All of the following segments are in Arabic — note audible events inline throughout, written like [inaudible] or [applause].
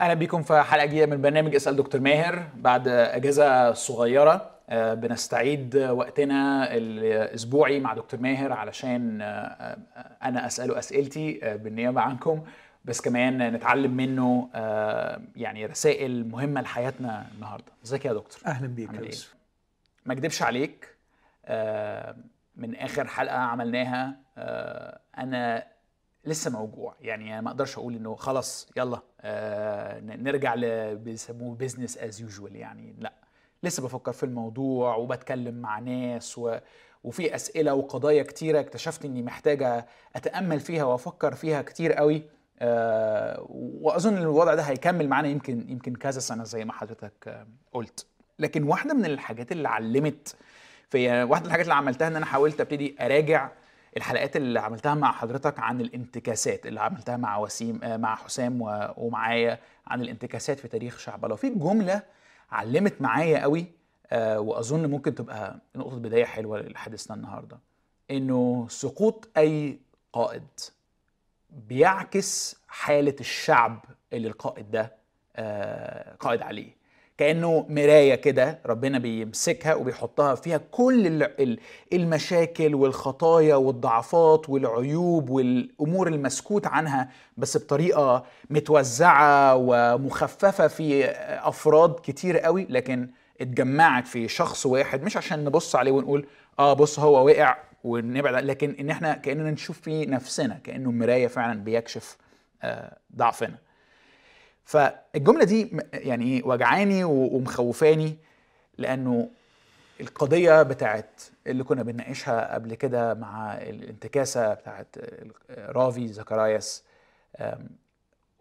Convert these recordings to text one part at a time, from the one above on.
أهلا بيكم في حلقة جديدة من برنامج أسأل دكتور ماهر. بعد أجازة صغيرة آه، بنستعيد وقتنا الأسبوعي مع دكتور ماهر علشان آه، آه، أنا أسأله أسئلتي بالنيابة عنكم. بس كمان نتعلم منه يعني رسائل مهمة لحياتنا النهارده. ازيك يا دكتور؟ أهلا بيك يا إيه؟ ما أكدبش عليك من آخر حلقة عملناها أنا لسه موجوع يعني ما أقدرش أقول إنه خلاص يلا آه نرجع بيسموه business as usual يعني. لا لسه بفكر في الموضوع وبتكلم مع ناس و وفي أسئلة وقضايا كتيرة اكتشفت إني محتاجة أتأمل فيها وأفكر فيها كتير قوي آه وأظن الوضع ده هيكمل معانا يمكن يمكن كذا سنة زي ما حضرتك آه قلت. لكن واحدة من الحاجات اللي علمت في واحدة من الحاجات اللي عملتها إن أنا حاولت أبتدي أراجع الحلقات اللي عملتها مع حضرتك عن الانتكاسات اللي عملتها مع وسيم آه، مع حسام ومعايا عن الانتكاسات في تاريخ شعب لو في جملة علمت معايا قوي آه، وأظن ممكن تبقى نقطة بداية حلوة لحديثنا النهارده. إنه سقوط أي قائد بيعكس حالة الشعب اللي القائد ده آه، قائد عليه. كأنه مراية كده ربنا بيمسكها وبيحطها فيها كل المشاكل والخطايا والضعفات والعيوب والأمور المسكوت عنها بس بطريقة متوزعة ومخففة في أفراد كتير قوي لكن اتجمعت في شخص واحد. مش عشان نبص عليه ونقول آه بص هو وقع ونبعد لكن إن إحنا كأننا نشوف في نفسنا كأنه مراية فعلا بيكشف آه، ضعفنا. فالجملة دي يعني وجعاني ومخوفاني لأنه القضية بتاعت اللي كنا بنناقشها قبل كده مع الانتكاسة بتاعت رافي زكراياس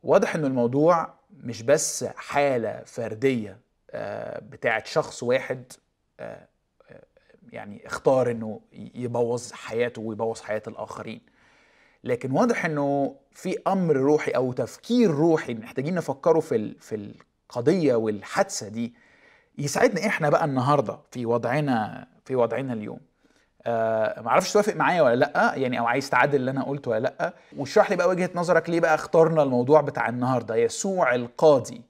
واضح إنه الموضوع مش بس حالة فردية آه، بتاعت شخص واحد آه، آه، يعني اختار إنه يبوظ حياته ويبوظ حياة الآخرين. لكن واضح إنه في أمر روحي أو تفكير روحي محتاجين نفكره في في القضية والحادثة دي يساعدنا إحنا بقى النهارده في وضعنا في وضعنا اليوم. آه ما أعرفش توافق معايا ولا لأ يعني أو عايز تعدل اللي أنا قلته ولا لأ. واشرح لي بقى وجهة نظرك ليه بقى اخترنا الموضوع بتاع النهارده يسوع القاضي.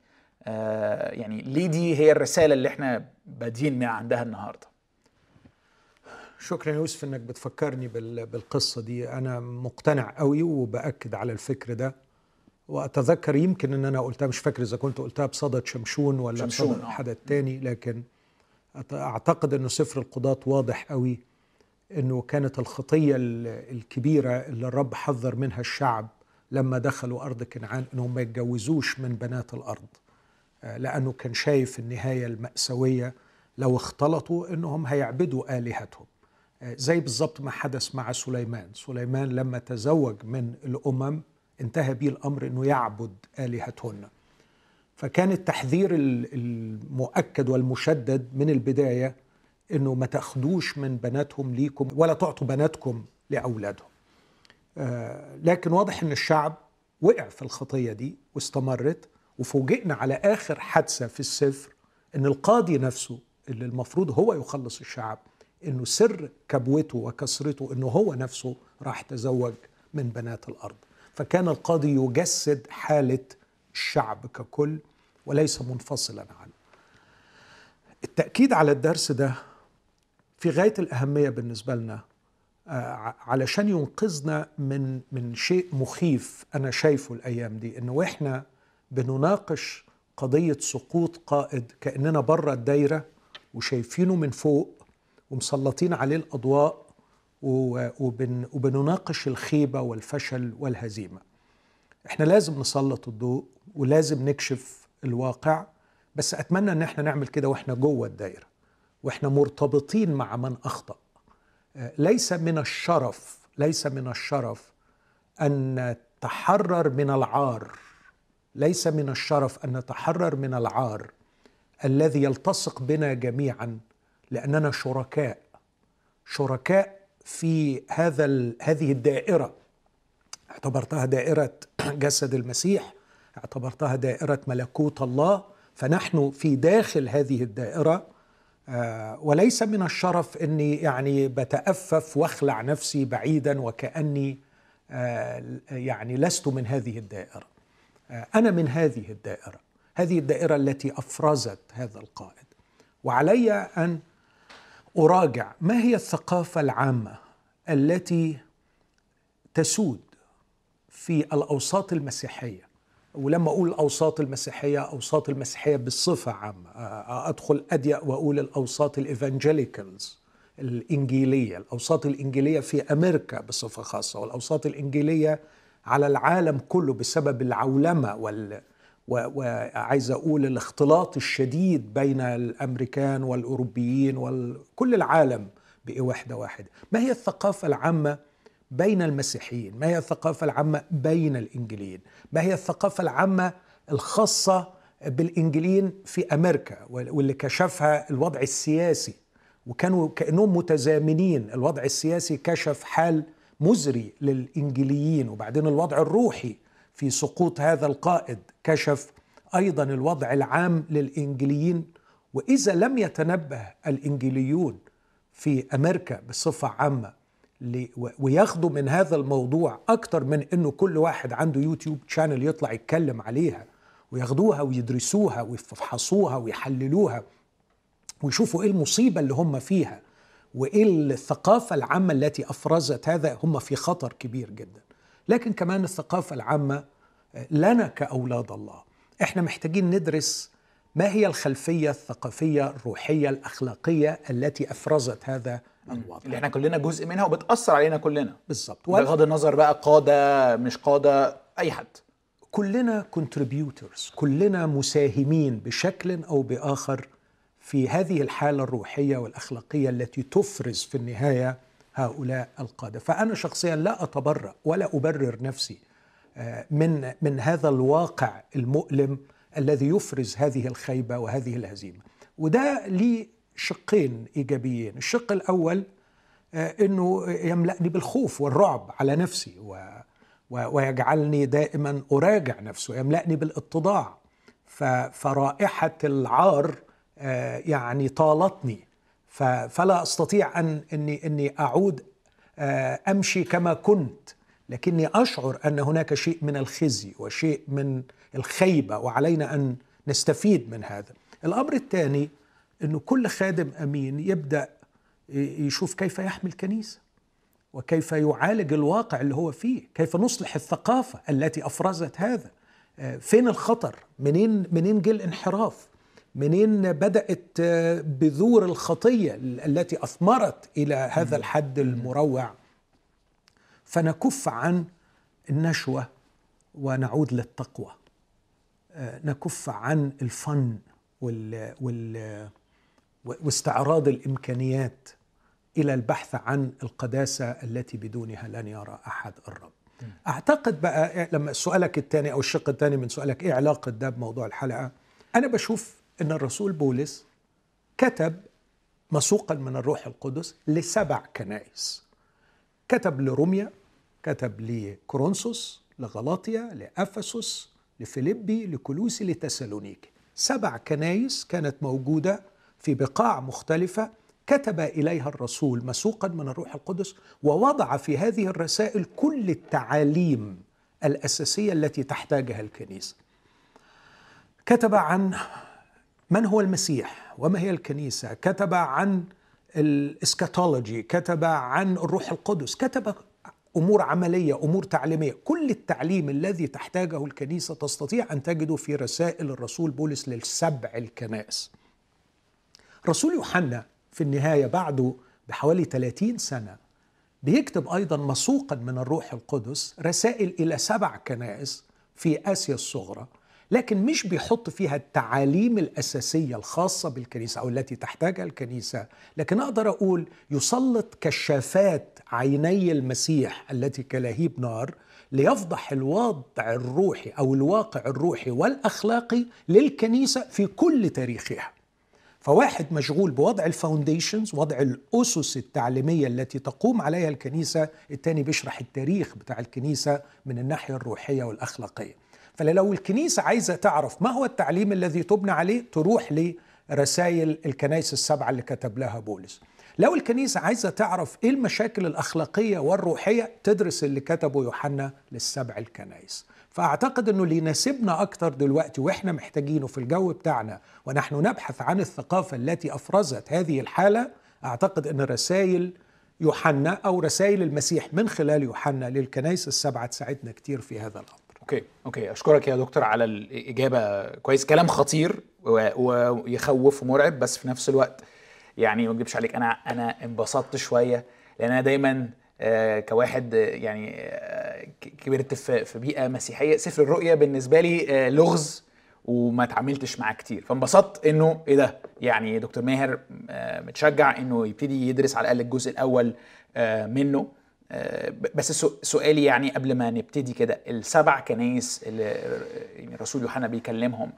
آه يعني ليه دي هي الرسالة اللي إحنا بادين عندها النهارده؟ شكرا يا يوسف إنك بتفكرني بالقصة دي. أنا مقتنع قوي وبأكد على الفكر ده. وأتذكر يمكن إن أنا قلتها مش فاكر إذا كنت قلتها بصدد شمشون ولا شمشون بصدد آه. حد تاني لكن أعتقد انه سفر القضاة واضح قوي إنه كانت الخطية الكبيرة اللي الرب حذر منها الشعب لما دخلوا أرض كنعان انهم ما يتجوزوش من بنات الأرض. آه، لأنه كان شايف النهاية المأساوية لو اختلطوا إنهم هيعبدوا آلهتهم. زي بالظبط ما حدث مع سليمان. سليمان لما تزوج من الأمم انتهى به الأمر أنه يعبد آلهتهن. فكان التحذير المؤكد والمشدد من البداية أنه ما تأخذوش من بناتهم ليكم ولا تعطوا بناتكم لأولادهم. آه، لكن واضح أن الشعب وقع في الخطية دي واستمرت وفوجئنا على آخر حادثة في السفر أن القاضي نفسه اللي المفروض هو يخلص الشعب إنه سر كبوته وكسرته إنه هو نفسه راح تزوج من بنات الأرض. فكان القاضي يجسد حالة الشعب ككل وليس منفصلا عنه. التأكيد على الدرس ده في غاية الأهمية بالنسبة لنا آه، علشان ينقذنا من من شيء مخيف أنا شايفه الأيام دي إنه وإحنا بنناقش قضية سقوط قائد كأننا بره الدايرة وشايفينه من فوق ومسلطين عليه الأضواء وبن وبنناقش الخيبة والفشل والهزيمة. إحنا لازم نسلط الضوء ولازم نكشف الواقع بس أتمنى أن إحنا نعمل كده وإحنا جوه الدايرة وإحنا مرتبطين مع من أخطأ. ليس من الشرف ليس من الشرف أن نتحرر من العار. ليس من الشرف أن نتحرر من العار الذي يلتصق بنا جميعا لاننا شركاء. شركاء في هذا هذه الدائرة. اعتبرتها دائرة [clears throat] جسد المسيح اعتبرتها دائرة ملكوت الله. فنحن في داخل هذه الدائرة آه، وليس من الشرف إني يعني بتأفف وأخلع نفسي بعيدا وكأني آه، يعني لست من هذه الدائرة. أنا من هذه الدائرة. هذه الدائرة التي أفرزت هذا القائد. وعلي أن أراجع ما هي الثقافة العامة التي تسود في الأوساط المسيحية؟ ولما أقول الأوساط المسيحية أوساط المسيحية بصفة عامة. أدخل اضيق وأقول الأوساط الإيفانجيليكالز الإنجيلية. الأوساط الإنجيلية في أمريكا بصفة خاصة والأوساط الإنجيلية على العالم كله بسبب العولمة وال وعايز أقول الاختلاط الشديد بين الأمريكان والأوروبيين وكل العالم بوحده واحدة ما هي الثقافة العامة بين المسيحيين؟ ما هي الثقافة العامة بين الانجيليين ما هي الثقافة العامة الخاصة بالانجيليين في أمريكا واللي كشفها الوضع السياسي؟ وكانوا كأنهم متزامنين. الوضع السياسي كشف حال مزري للانجيليين وبعدين الوضع الروحي في سقوط هذا القائد كشف أيضا الوضع العام للانجيليين وإذا لم يتنبه الانجيليون في أمريكا بصفة عامة وياخدوا من هذا الموضوع أكتر من إنه كل واحد عنده يوتيوب شانل يطلع يتكلم عليها وياخدوها ويدرسوها ويفحصوها ويحللوها ويشوفوا إيه المصيبة اللي هم فيها وإيه الثقافة العامة التي أفرزت هذا هم في خطر كبير جدا. لكن كمان الثقافة العامة لنا كأولاد الله. إحنا محتاجين ندرس ما هي الخلفية الثقافية الروحية الأخلاقية التي أفرزت هذا الوضع. اللي إحنا كلنا جزء منها وبتأثر علينا كلنا. بالظبط بغض النظر بقى قادة مش قادة أي حد. كلنا كونتريبيوتورز كلنا مساهمين بشكل أو بآخر في هذه الحالة الروحية والأخلاقية التي تفرز في النهاية هؤلاء القادة. فأنا شخصيا لا أتبرأ ولا أبرر نفسي من من هذا الواقع المؤلم الذي يفرز هذه الخيبة وهذه الهزيمة. وده ليه شقين إيجابيين. الشق الأول إنه يملأني بالخوف والرعب على نفسي و ويجعلني دائما أراجع نفسي ويملأني بالاتضاع. فرائحة العار يعني طالتني فلا أستطيع ان اني إني أعود أمشي كما كنت لكني أشعر أن هناك شيء من الخزي وشيء من الخيبة وعلينا أن نستفيد من هذا. الأمر الثاني إنه كل خادم أمين يبدأ يشوف كيف يحمي الكنيسة وكيف يعالج الواقع اللي هو فيه، كيف نصلح الثقافة التي أفرزت هذا. فين الخطر؟ منين منين جه الانحراف؟ منين بدأت بذور الخطية التي أثمرت إلى هذا الحد المروع. فنكف عن النشوة ونعود للتقوى. نكف عن الفن وال وال واستعراض الإمكانيات إلى البحث عن القداسة التي بدونها لن يرى أحد الرب. أعتقد بقى لما سؤالك الثاني أو الشق الثاني من سؤالك إيه علاقة ده بموضوع الحلقة؟ أنا بشوف إن الرسول بولس كتب مسوقا من الروح القدس لسبع كنائس. كتب لروميا، كتب لكورنثوس، لغلاطيا، لأفسس، لفيليبي، لكولوسي، لتسالونيكي. سبع كنائس كانت موجودة في بقاع مختلفة كتب إليها الرسول مسوقا من الروح القدس ووضع في هذه الرسائل كل التعاليم الأساسية التي تحتاجها الكنيسة. كتب عن من هو المسيح؟ وما هي الكنيسة، كتب عن الإسكاتولوجي، كتب عن الروح القدس، كتب أمور عملية، أمور تعليمية، كل التعليم الذي تحتاجه الكنيسة تستطيع أن تجده في رسائل الرسول بولس للسبع الكنائس. رسول يوحنا في النهاية بعده بحوالي 30 سنة بيكتب أيضا مسوقا من الروح القدس رسائل إلى سبع كنائس في آسيا الصغرى. لكن مش بيحط فيها التعاليم الأساسية الخاصة بالكنيسة أو التي تحتاجها الكنيسة. لكن أقدر أقول يسلط كشافات عيني المسيح التي كلهيب نار ليفضح الوضع الروحي أو الواقع الروحي والأخلاقي للكنيسة في كل تاريخها. فواحد مشغول بوضع الفاونديشنز وضع الأسس التعليمية التي تقوم عليها الكنيسة الثاني بيشرح التاريخ بتاع الكنيسة من الناحية الروحية والأخلاقية. فلو الكنيسة عايزة تعرف ما هو التعليم الذي تبنى عليه تروح لرسائل الكنائس السبعة اللي كتب لها بولس. لو الكنيسة عايزة تعرف إيه المشاكل الأخلاقية والروحية تدرس اللي كتبه يوحنا للسبع الكنائس. فأعتقد أنه اللي يناسبنا أكتر دلوقتي وإحنا محتاجينه في الجو بتاعنا ونحن نبحث عن الثقافة التي أفرزت هذه الحالة أعتقد أن رسائل يوحنا أو رسائل المسيح من خلال يوحنا للكنائس السبعة تساعدنا كتير في هذا الأمر. okay okay. أشكرك يا دكتور على الإجابة. كويس. كلام خطير ويخوف ومرعب بس في نفس الوقت يعني ما اكذبش عليك أنا أنا انبسطت شوية لأن أنا دايما آه، كواحد آه، يعني آه، كبرت في بيئة مسيحية سفر الرؤيا بالنسبة لي لغز وما اتعاملتش معاه كتير. فانبسطت إنه إيه ده؟ يعني دكتور ماهر متشجع إنه يبتدي يدرس على الأقل الجزء الأول منه. بس سو- سؤالي يعني قبل ما نبتدي كده السبع كنايس اللي يعني الرسول يوحنا بيكلمهم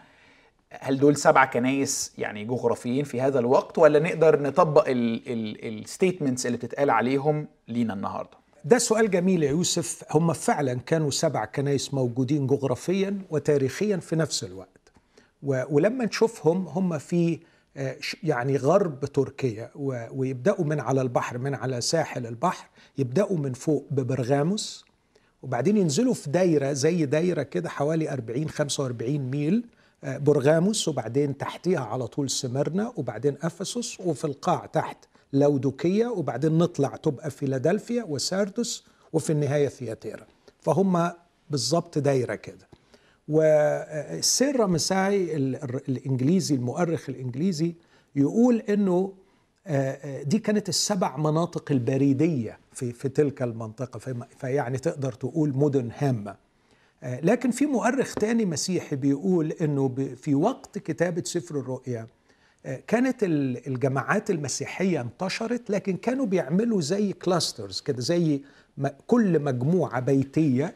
هل دول سبع كنايس يعني جغرافيين في هذا الوقت ولا نقدر نطبق ال statements اللي بتتقال عليهم لينا النهارده؟ ده سؤال جميل يا يوسف هم فعلا كانوا سبع كنايس موجودين جغرافيا وتاريخيا في نفس الوقت ولما نشوفهم هم في آه، يعني غرب تركيا و- ويبدأوا من على البحر من على ساحل البحر يبدأوا من فوق ببرغاموس وبعدين ينزلوا في دايرة زي دايرة كده حوالي 40 45 ميل آه، برغاموس وبعدين تحتيها على طول سمرنا وبعدين أفسس وفي القاع تحت لودوكية وبعدين نطلع تبقى فيلادلفيا وساردس وفي النهاية ثياتيرا. فهم بالظبط دايرة كده. والسير رامساي ال- ال- الإنجليزي المؤرخ الإنجليزي يقول إنه آه، آه، دي كانت السبع مناطق البريدية في في تلك المنطقة فيعني تقدر تقول مدن هامة. آه، لكن في مؤرخ تاني مسيحي بيقول إنه في وقت كتابة سفر الرؤيا آه، كانت ال- الجماعات المسيحية انتشرت لكن كانوا بيعملوا زي كلاسترز كده زي كل مجموعة بيتية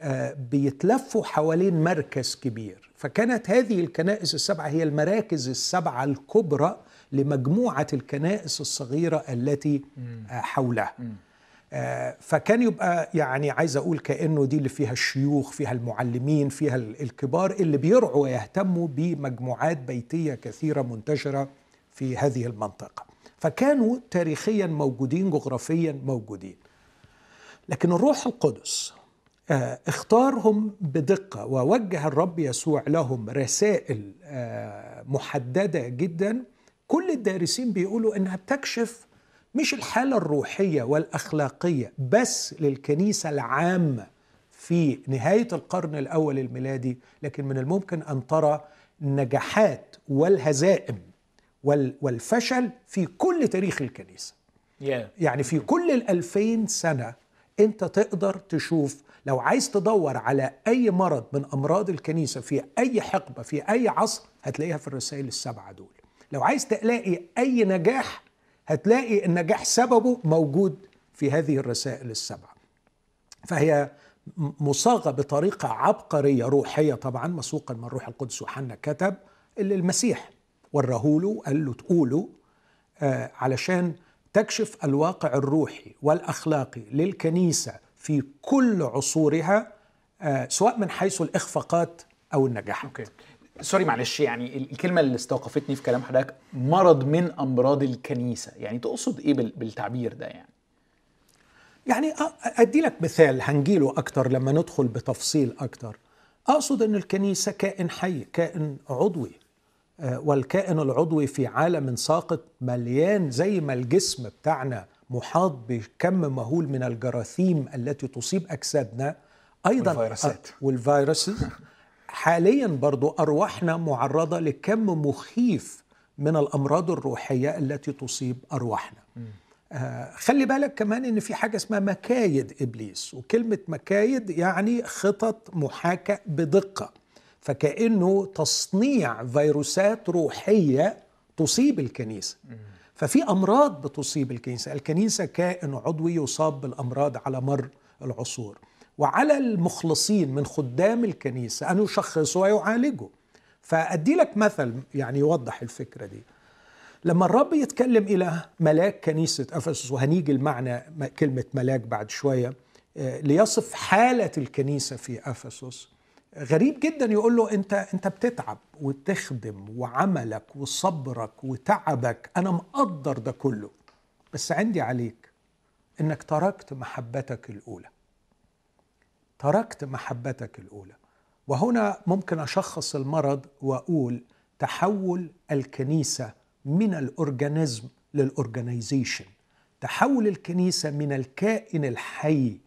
آه، بيتلفوا حوالين مركز كبير. فكانت هذه الكنائس السبعة هي المراكز السبعة الكبرى لمجموعة الكنائس الصغيرة التي حولها. فكان يبقى يعني عايز أقول كأنه دي اللي فيها الشيوخ فيها المعلمين فيها ال- الكبار اللي بيرعوا ويهتموا بمجموعات بيتية كثيرة منتشرة في هذه المنطقة. فكانوا تاريخيا موجودين جغرافيا موجودين. لكن الروح القدس آه، اختارهم بدقة ووجه الرب يسوع لهم رسائل آه، محددة جدا. كل الدارسين بيقولوا إنها بتكشف مش الحالة الروحية والأخلاقية بس للكنيسة العامة في نهاية القرن الأول الميلادي لكن من الممكن أن ترى النجاحات والهزائم وال- والفشل في كل تاريخ الكنيسة yeah. يعني في كل الألفين سنة أنت تقدر تشوف لو عايز تدور على أي مرض من أمراض الكنيسة في أي حقبة في أي عصر هتلاقيها في الرسائل السبعة دول لو عايز تلاقي أي نجاح هتلاقي النجاح سببه موجود في هذه الرسائل السبعة فهي م- مصاغة بطريقة عبقرية روحية طبعا مسوقا من الروح القدس يوحنا كتب اللي المسيح وراه له قال له تقوله آه، علشان تكشف الواقع الروحي والأخلاقي للكنيسة في كل عصورها آه، سواء من حيث الإخفاقات أو النجاحات. okay sorry معلش يعني ال- الكلمة اللي استوقفتني في كلام حضرتك مرض من أمراض الكنيسة يعني تقصد إيه بال- بالتعبير ده يعني يعني أدي لك مثال هنجيله أكتر لما ندخل بتفصيل أكتر. أقصد إن الكنيسة كائن حي، كائن عضوي. آه، والكائن العضوي في عالم ساقط مليان زي ما الجسم بتاعنا محاط بكم مهول من الجراثيم التي تصيب أجسادنا أيضا والفيروسات. والفيروسز [laughs] حاليا برضو أرواحنا معرضة لكم مخيف من الأمراض الروحية التي تصيب أرواحنا. آه خلي بالك كمان إن في حاجة اسمها مكايد إبليس وكلمة مكايد يعني خطط محاكاة بدقة. فكأنه تصنيع فيروسات روحية تصيب الكنيسة. ففي أمراض بتصيب الكنيسة الكنيسة كائن عضوي يصاب بالأمراض على مر العصور. وعلى المخلصين من خدام الكنيسة ان يشخصوا ويعالجوا فأدي لك مثل يعني يوضح الفكرة دي. لما الرب يتكلم إلى ملاك كنيسة أفسس وهنيجي المعنى كلمة ملاك بعد شوية آه، ليصف حالة الكنيسة في أفسس. غريب جدا يقول له أنت أنت بتتعب وتخدم وعملك وصبرك وتعبك. أنا مقدر ده كله بس عندي عليك إنك تركت محبتك الأولى. تركت محبتك الأولى. وهنا ممكن أشخص المرض وأقول تحول الكنيسة من ال organism لل organization. تحول الكنيسة من الكائن الحي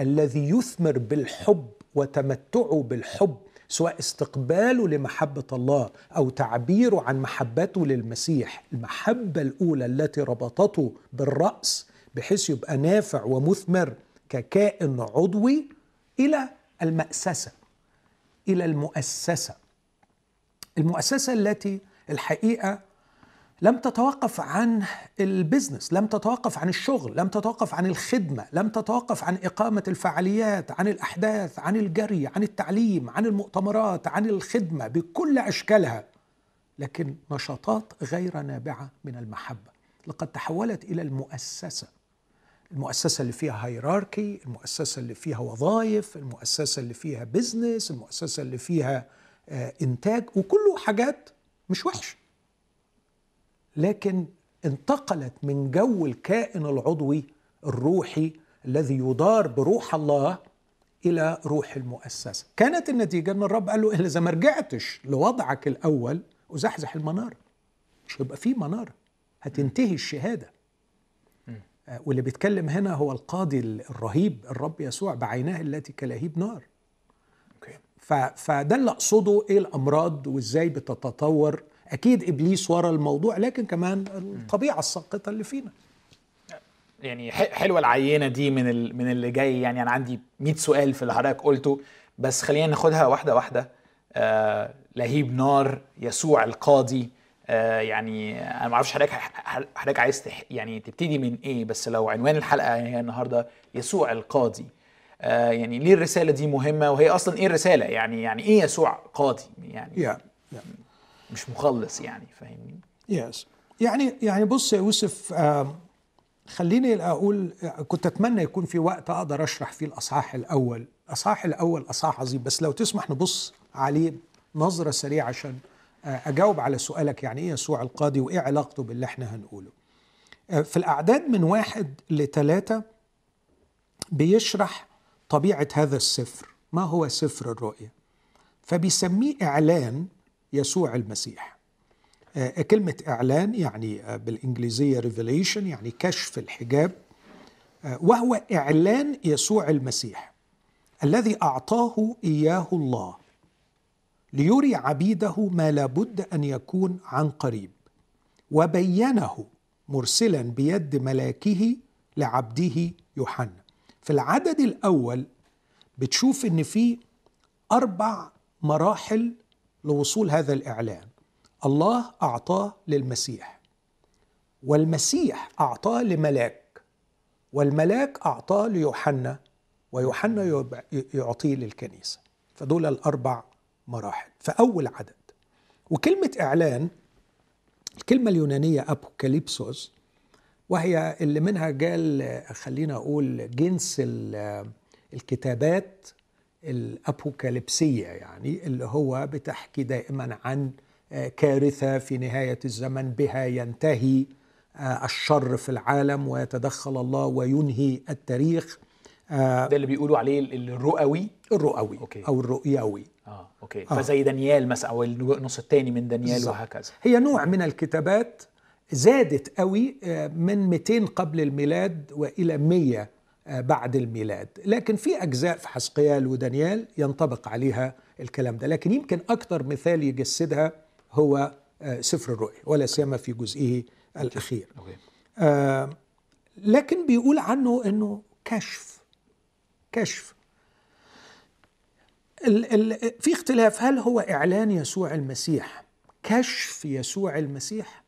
الذي يثمر بالحب وتمتعه بالحب سواء استقباله لمحبة الله أو تعبيره عن محبته للمسيح. المحبة الأولى التي ربطته بالرأس بحيث يبقى نافع ومثمر ككائن عضوي إلى المأسسة إلى المؤسسة. المؤسسة التي الحقيقة لم تتوقف عن البزنس لم تتوقف عن الشغل لم تتوقف عن الخدمة لم تتوقف عن إقامة الفعاليات عن الأحداث عن الجري عن التعليم عن المؤتمرات عن الخدمة بكل أشكالها. لكن نشاطات غير نابعة من المحبة. لقد تحولت إلى المؤسسة. المؤسسة اللي فيها هيراركي المؤسسة اللي فيها وظائف المؤسسة اللي فيها بزنس المؤسسة اللي فيها آه، إنتاج وكله حاجات مش وحشة. لكن انتقلت من جو الكائن العضوي الروحي الذي يدار بروح الله إلى روح المؤسسة. كانت النتيجة إن الرب قال له إذا ما رجعتش لوضعك الأول وزحزح المنارة. مش هيبقى في منارة. هتنتهي الشهادة. آه، واللي بيتكلم هنا هو القاضي الرهيب الرب يسوع بعيناه التي كلهيب نار. فده اللي أقصده إيه الأمراض وإزاي بتتطور. أكيد إبليس ورا الموضوع لكن كمان الطبيعة الساقطة اللي فينا. يعني حلوة العينة دي من من اللي جاي. يعني أنا عندي 100 سؤال في اللي حضرتك قلته بس خلينا ناخدها واحدة واحدة. آه لهيب نار يسوع القاضي. يعني أنا ما أعرفش حضرتك حضرتك عايز تح يعني تبتدي من إيه بس لو عنوان الحلقة هي النهارده يسوع القاضي. آه يعني ليه الرسالة دي مهمة؟ وهي أصلا إيه الرسالة؟ يعني يعني إيه يسوع قاضي؟ يعني yeah, yeah. مش مخلص يعني فاهمني؟ يس يعني يعني بص يا يوسف خليني أقول كنت أتمنى يكون في وقت أقدر أشرح فيه الأصحاح الأول. الاصحاح الأول أصحاح عظيم. بس لو تسمح نبص عليه نظرة سريعة عشان آه، أجاوب على سؤالك يعني إيه يسوع القاضي وإيه علاقته باللي إحنا هنقوله؟ آه، في الأعداد من واحد لثلاثه بيشرح طبيعة هذا السفر ما هو سفر الرؤيا؟ فبيسميه إعلان يسوع المسيح. آه، كلمة إعلان يعني آه، بالإنجليزية revelation يعني كشف الحجاب وهو إعلان يسوع المسيح الذي أعطاه إياه الله. ليري عبيده ما لابد أن يكون عن قريب وبينه مرسلا بيد ملاكه لعبده يوحنا. في العدد الأول بتشوف إن في أربع مراحل لوصول هذا الإعلان. الله أعطاه للمسيح والمسيح أعطاه لملاك والملاك أعطاه ليوحنا ويوحنا يعطيه للكنيسة. فدول الأربع مراحل. فأول عدد. وكلمة إعلان الكلمة اليونانية أبوكاليبسوس وهي اللي منها قال خلينا أقول جنس الكتابات الأبوكاليبسية يعني اللي هو بتحكي دائما عن آه، كارثة في نهاية الزمن بها ينتهي آه، الشر في العالم ويتدخل الله وينهي التاريخ. آه، ده اللي بيقولوا عليه الرؤوي؟ الرؤوي okay. أو الرؤيوي آه okay. آه. فزي دانيال مثلا أو النص الثاني من دانيال. وهكذا. هي نوع من الكتابات زادت قوي من 200 قبل الميلاد وإلى 100 آه، بعد الميلاد. لكن في أجزاء في حزقيال ودانيال ينطبق عليها الكلام ده. لكن يمكن أكثر مثال يجسدها هو آه، سفر الرؤيا ولا سيما في جزئه الأخير. آه لكن بيقول عنه أنه كشف. كشف. ال ال في اختلاف هل هو إعلان يسوع المسيح كشف يسوع المسيح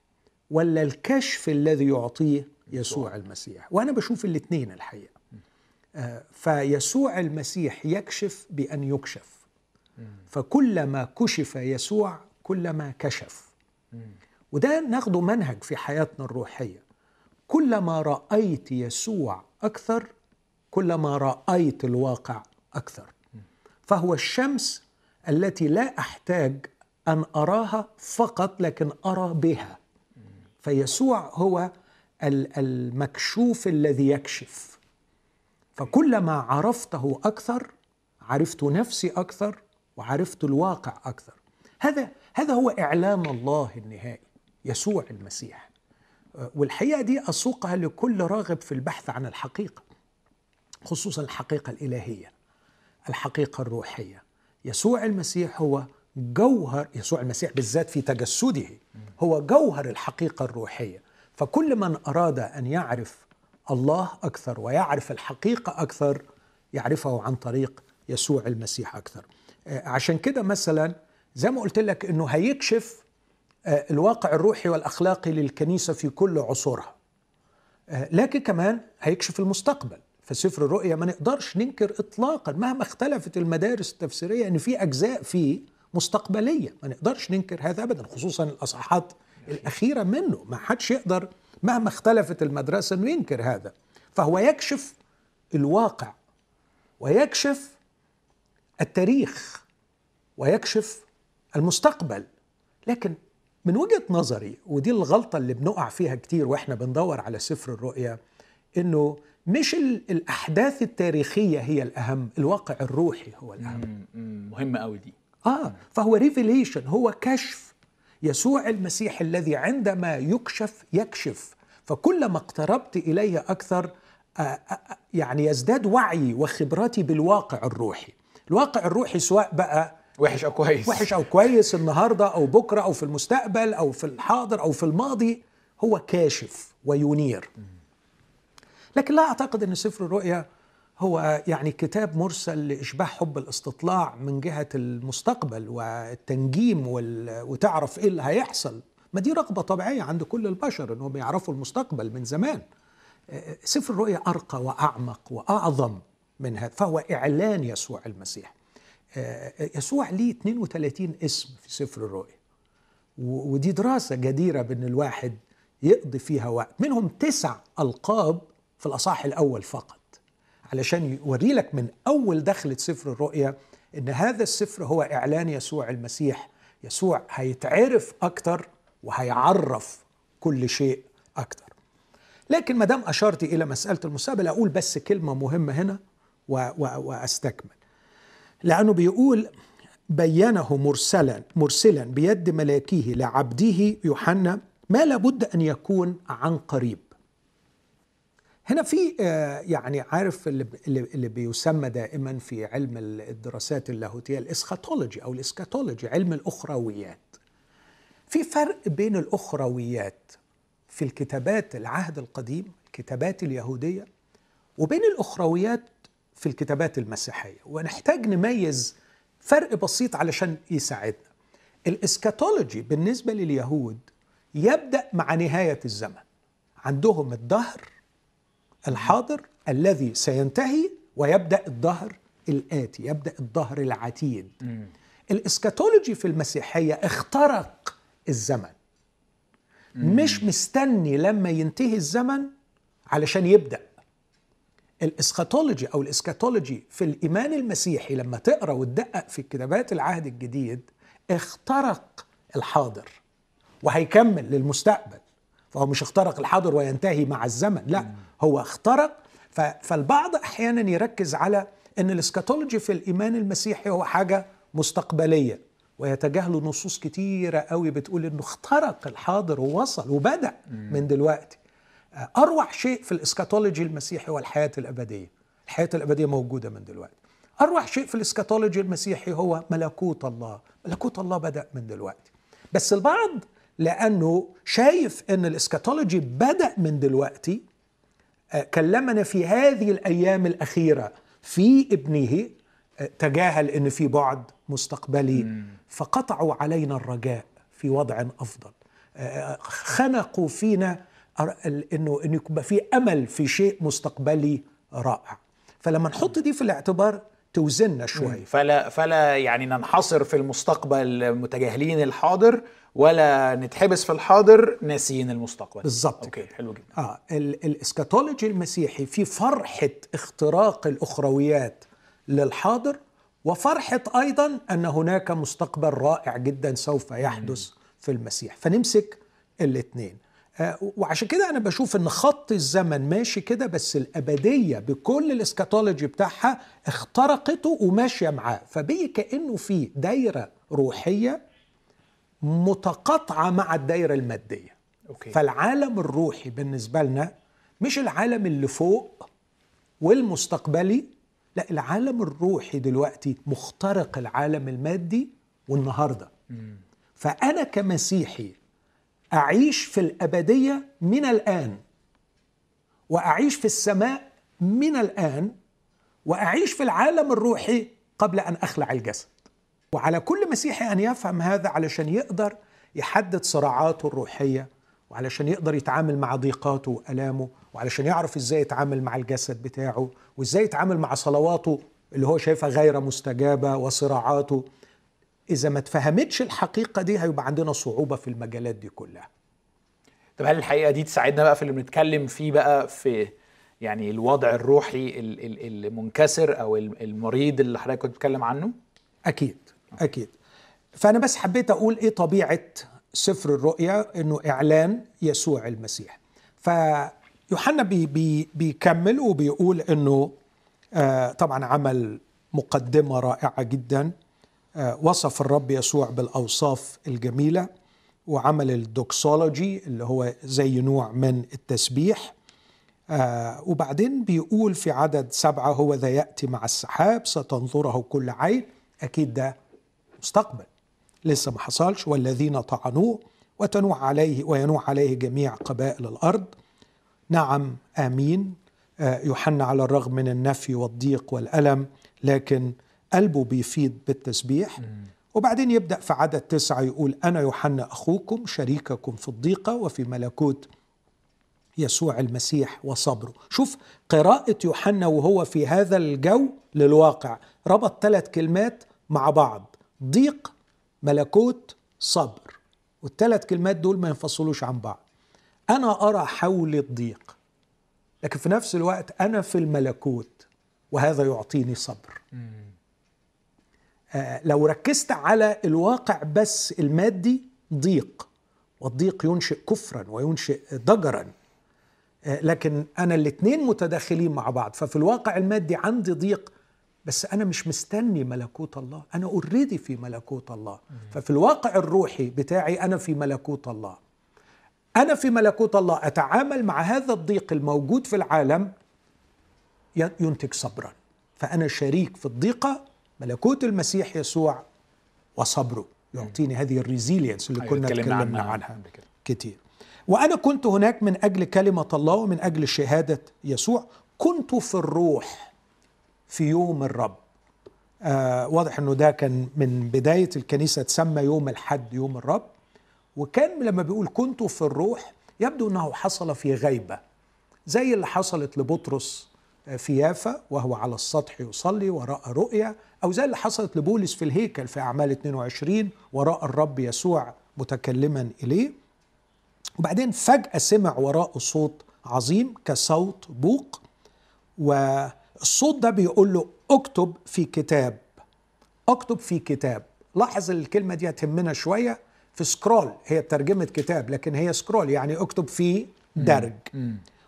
ولا الكشف الذي يعطيه يسوع المسيح؟ وأنا بشوف الاثنين الحقيقة. فيسوع المسيح يكشف بأن يكشف. فكلما كشف يسوع كلما كشف. وده ناخده منهج في حياتنا الروحية. كلما رأيت يسوع أكثر كلما رأيت الواقع أكثر. فهو الشمس التي لا أحتاج أن أراها فقط لكن أرى بها. فيسوع هو المكشوف الذي يكشف. فكلما عرفته أكثر عرفت نفسي أكثر وعرفت الواقع أكثر. هذا هذا هو إعلان الله النهائي يسوع المسيح. والحقيقة دي أسوقها لكل راغب في البحث عن الحقيقة. خصوصا الحقيقة الإلهية الحقيقة الروحية. يسوع المسيح هو جوهر يسوع المسيح بالذات في تجسده هو جوهر الحقيقة الروحية. فكل من أراد أن يعرف الله أكثر ويعرف الحقيقة أكثر يعرفه عن طريق يسوع المسيح أكثر. عشان كده مثلا زي ما قلت لك إنه هيكشف الواقع الروحي والأخلاقي للكنيسة في كل عصورها. لكن كمان هيكشف المستقبل. فسفر الرؤيا ما نقدرش ننكر اطلاقا مهما اختلفت المدارس التفسيرية إن في أجزاء فيه مستقبلية. ما نقدرش ننكر هذا ابدا خصوصا الاصحاحات الأخيرة منه. ما حدش يقدر مهما اختلفت المدرسة إنه ينكر هذا. فهو يكشف الواقع ويكشف التاريخ ويكشف المستقبل. لكن من وجهة نظري ودي الغلطة اللي بنقع فيها كتير وإحنا بندور على سفر الرؤيا إنه مش الأحداث التاريخية هي الأهم الواقع الروحي هو الأهم. مهم قوي دي. آه فهو revelation هو كشف. يسوع المسيح الذي عندما يكشف يكشف. فكلما اقتربت إليه أكثر يعني يزداد وعي وخبرتي بالواقع الروحي. الواقع الروحي سواء بقى وحش أو كويس. وحش أو كويس النهارده أو بكرة أو في المستقبل أو في الحاضر أو في الماضي هو كاشف وينير. لكن لا أعتقد أن سفر الرؤيا هو يعني كتاب مرسل لإشباع حب الاستطلاع من جهة المستقبل والتنجيم وال... وتعرف إيه اللي هيحصل. ما دي رغبة طبيعية عند كل البشر إنهم يعرفوا المستقبل من زمان. سفر الرؤيا أرقى وأعمق وأعظم من هذا فهو إعلان يسوع المسيح. يسوع ليه 32 اسم في سفر الرؤيا. ودي دراسة جديرة بأن الواحد يقضي فيها وقت. منهم تسع ألقاب في الأصحاح الأول فقط علشان يوري لك من أول دخلة سفر الرؤيا إن هذا السفر هو إعلان يسوع المسيح. يسوع هيتعرف أكتر وهيعرف كل شيء أكتر. لكن ما دام أشرت إلى مسألة المستقبل أقول بس كلمة مهمة هنا و و وأستكمل. لأنه بيقول بينه مرسلا مرسلا بيد ملاكيه لعبده يوحنا ما لابد أن يكون عن قريب. هنا في يعني عارف اللي اللي بيسمى دائما في علم الدراسات اللاهوتية الإسخاتولوجي أو الإسكاتولوجي علم الأخرويات. في فرق بين الأخرويات في الكتابات العهد القديم الكتابات اليهودية وبين الأخرويات في الكتابات المسيحية. ونحتاج نميز فرق بسيط علشان يساعدنا. ال eschatology بالنسبة لليهود يبدأ مع نهاية الزمن. عندهم الدهر الحاضر الذي سينتهي ويبدأ الدهر الآتي يبدأ الدهر العتيد. م. ال eschatology في المسيحية اخترق الزمن. م. مش مستني لما ينتهي الزمن علشان يبدأ. ال eschatology أو ال eschatology في الإيمان المسيحي لما تقرأ وتدقق في كتابات العهد الجديد اخترق الحاضر وهيكمل للمستقبل. فهو مش اخترق الحاضر وينتهي مع الزمن لا. هو اخترق. فالبعض أحيانا يركز على إن الإسكاتولوجي في الإيمان المسيحي هو حاجة مستقبلية ويتجاهلوا نصوص كتيرة قوي بتقول إنه اخترق الحاضر ووصل وبدأ من دلوقتي. أروع شيء في الإسكاتولوجي المسيحي هو الحياة الأبدية. الحياة الأبدية موجودة من دلوقتي. أروع شيء في الإسكاتولوجي المسيحي هو ملكوت الله. ملكوت الله بدأ من دلوقتي. بس البعض لأنه شايف إن الإسكاتولوجي بدأ من دلوقتي كلمنا في هذه الأيام الأخيرة في ابنه تجاهل إن في بعد مستقبلي فقطعوا علينا الرجاء في وضع أفضل. خنقوا فينا إنه انه يبقى في أمل في شيء مستقبلي رائع. فلما نحط دي في الاعتبار توزننا شوي. فلا فلا يعني ننحصر في المستقبل متجاهلين الحاضر ولا نتحبس في الحاضر ناسيين المستقبل. بالظبط OK حلو جدا. آه ال eschatology المسيحي في فرحة اختراق الأخرويات للحاضر وفرحة أيضا أن هناك مستقبل رائع جدا سوف يحدث في المسيح. فنمسك الاثنين. وعشان كده أنا بشوف إن خط الزمن ماشي كده بس الأبدية بكل ال eschatology بتاعها اخترقته وماشية معاه. فبقي كأنه في دايرة روحية متقاطعة مع الدايرة المادية. OK. فالعالم الروحي بالنسبة لنا مش العالم اللي فوق والمستقبلي لا العالم الروحي دلوقتي مخترق العالم المادي والنهاردة. فأنا كمسيحي أعيش في الأبدية من الآن وأعيش في السماء من الآن وأعيش في العالم الروحي قبل أن أخلع الجسد. وعلى كل مسيحي أن يفهم هذا علشان يقدر يحدد صراعاته الروحية وعلشان يقدر يتعامل مع ضيقاته وألامه وعلشان يعرف إزاي يتعامل مع الجسد بتاعه وإزاي يتعامل مع صلواته اللي هو شايفها غير مستجابة وصراعاته. إذا ما اتفهمتش الحقيقة دي هيبقى عندنا صعوبة في المجالات دي كلها. طب هل الحقيقة دي تساعدنا بقى في اللي بنتكلم فيه بقى في يعني الوضع الروحي ال- ال- المنكسر أو ال- المريض اللي حضرتك كنت بتتكلم عنه؟ أكيد أكيد. فأنا بس حبيت أقول إيه طبيعة سفر الرؤيا إنه إعلان يسوع المسيح. فيوحنا بي بي بيكمل وبيقول إنه آه طبعا عمل مقدمة رائعة جدا. وصف الرب يسوع بالأوصاف الجميلة وعمل الدوكسولوجي اللي هو زي نوع من التسبيح. آه وبعدين بيقول في عدد سبعة هو ذا يأتي مع السحاب ستنظره كل عين. أكيد ده مستقبل. لسه ما حصلش والذين طعنوه وتنوح عليه وينوح عليه جميع قبائل الأرض. نعم آمين. آه يوحنا على الرغم من النفي والضيق والألم لكن قلبه بيفيض بالتسبيح وبعدين يبدأ في عدد تسعة يقول أنا يوحنا أخوكم شريككم في الضيقة وفي ملكوت يسوع المسيح وصبره. شوف قراءة يوحنا وهو في هذا الجو للواقع ربط ثلاث كلمات مع بعض ضيق ملكوت صبر. والثلاث كلمات دول ما ينفصلوش عن بعض. أنا أرى حولي الضيق لكن في نفس الوقت أنا في الملكوت وهذا يعطيني صبر. لو ركزت على الواقع بس المادي ضيق. والضيق ينشئ كفرا وينشئ ضجرا. لكن أنا الاثنين متداخلين مع بعض. ففي الواقع المادي عندي ضيق بس أنا مش مستني ملكوت الله. أنا اوريدي في ملكوت الله. ففي الواقع الروحي بتاعي أنا في ملكوت الله. أنا في ملكوت الله. أتعامل مع هذا الضيق الموجود في العالم ينتج صبرا. فأنا شريك في الضيقة ملكوت المسيح يسوع وصبره. يعطيني هذه الريزيلينس اللي كنا اتكلمنا عنها, عنها كتير. وأنا كنت هناك من أجل كلمة الله ومن أجل شهادة يسوع. كنت في الروح في يوم الرب. آه واضح إنه ده كان من بداية الكنيسة تسمى يوم الحد يوم الرب. وكان لما بيقول كنت في الروح يبدو إنه حصل في غيبة زي اللي حصلت لبطرس في يافا وهو على السطح يصلي وراء رؤيا. أو زي اللي حصلت لبولس في الهيكل في أعمال 22 وراء الرب يسوع متكلما إليه. وبعدين فجأة سمع وراءه صوت عظيم كصوت بوق والصوت ده بيقول له اكتب في كتاب اكتب في كتاب. لاحظ الكلمة دي هتهمنا شوية في سكرول هي ترجمة كتاب لكن هي سكرول يعني اكتب في درج.